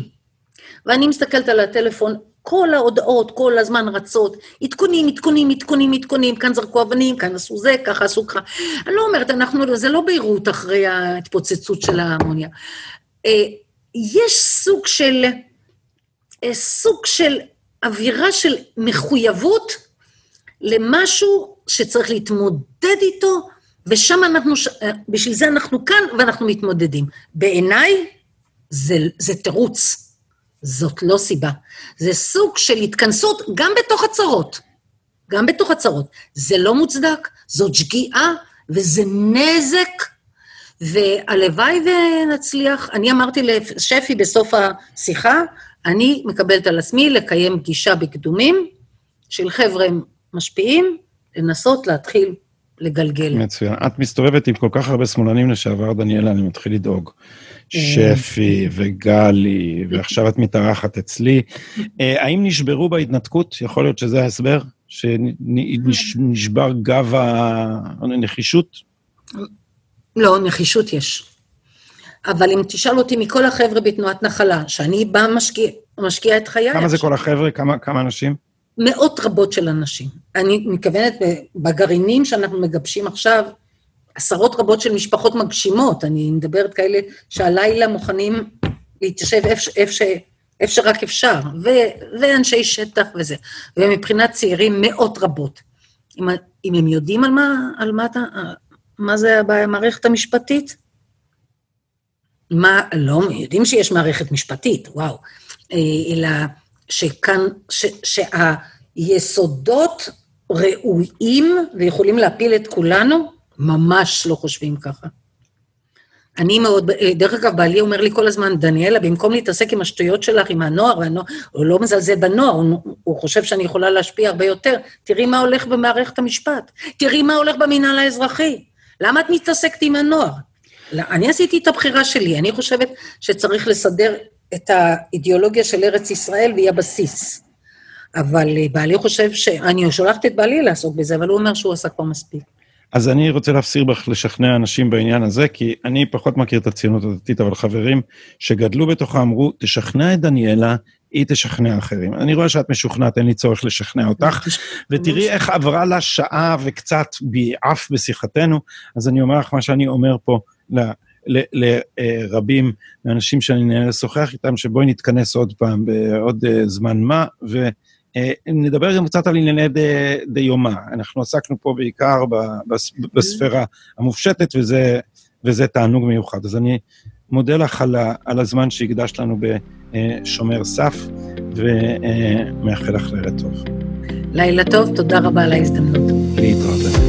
ואני מסתכלת על הטלפון, כל ההודעות כל הזמן רצות, עדכונים, עדכונים, עדכונים, עדכונים, כאן זרקו אבנים, כאן עשו זה, ככה עשו ככה. אני לא אומרת, אנחנו, זה לא ביירות אחרי ההתפוצצות של האמוניה. אה, יש סוג של... אה, סוג של אווירה של מחויבות למשהו שצריך להתמודד איתו, ושם אנחנו, אה, בשביל זה אנחנו כאן ואנחנו מתמודדים. בעיניי זה, זה תירוץ, זאת לא סיבה. זה סוג של התכנסות גם בתוך הצרות, גם בתוך הצרות. זה לא מוצדק, זאת שגיאה וזה נזק, והלוואי ונצליח. אני אמרתי לשפי בסוף השיחה, אני מקבלת על עצמי לקיים פגישה בקדומים של חבר'ה משפיעים, לנסות להתחיל לגלגל. מצוין. את מסתובבת עם כל כך הרבה שמאלנים לשעבר, דניאלה, אני מתחיל לדאוג. שפי וגלי, ועכשיו את מתארחת אצלי. אה, האם נשברו בהתנתקות? יכול להיות שזה ההסבר? שנשבר גב הנחישות? לא, נחישות יש. אבל אם תשאל אותי מכל החבר'ה בתנועת נחלה, שאני באה משקיע, משקיעה את חיי... כמה זה כל החבר'ה? כמה, כמה אנשים? מאות רבות של אנשים. אני מתכוונת בגרעינים שאנחנו מגבשים עכשיו, עשרות רבות של משפחות מגשימות, אני מדברת כאלה שהלילה מוכנים להתיישב איפה, איפה, איפה שרק אפשר, ו, ואנשי שטח וזה. ומבחינת צעירים, מאות רבות. אם, אם הם יודעים על מה, על מה, אתה, מה זה המערכת המשפטית, מה, לא, יודעים שיש מערכת משפטית, וואו, אה, אלא שכאן, ש, שהיסודות ראויים ויכולים להפיל את כולנו, ממש לא חושבים ככה. אני מאוד, דרך אגב, בעלי אומר לי כל הזמן, דניאלה, במקום להתעסק עם השטויות שלך, עם הנוער, והנוער הוא לא מזלזל בנוער, הוא, הוא חושב שאני יכולה להשפיע הרבה יותר. תראי מה הולך במערכת המשפט, תראי מה הולך במינהל האזרחי. למה את מתעסקת עם הנוער? לא, אני עשיתי את הבחירה שלי, אני חושבת שצריך לסדר את האידיאולוגיה של ארץ ישראל והיא הבסיס. אבל בעלי חושב ש... אני שולחת את בעלי לעסוק בזה, אבל הוא אומר שהוא עשה כבר מספיק. אז אני רוצה להפסיר בך לשכנע אנשים בעניין הזה, כי אני פחות מכיר את הציונות הדתית, אבל חברים שגדלו בתוכה אמרו, תשכנע את דניאלה, היא תשכנע אחרים. אני רואה שאת משוכנעת, אין לי צורך לשכנע אותך, ותראי איך עברה לה שעה וקצת ביעף בשיחתנו, אז אני אומר לך מה שאני אומר פה לרבים מהאנשים שאני נהנה לשוחח איתם, שבואי נתכנס עוד פעם בעוד אה, זמן מה, ו... אה, גם קצת על ענייני דיומא. אנחנו עסקנו פה בעיקר בספירה המופשטת, וזה, וזה תענוג מיוחד. אז אני מודה לך על, על הזמן שהקדשת לנו בשומר סף, ומאחל לך לילה טוב. לילה טוב, תודה רבה על ההזדמנות. להתראות.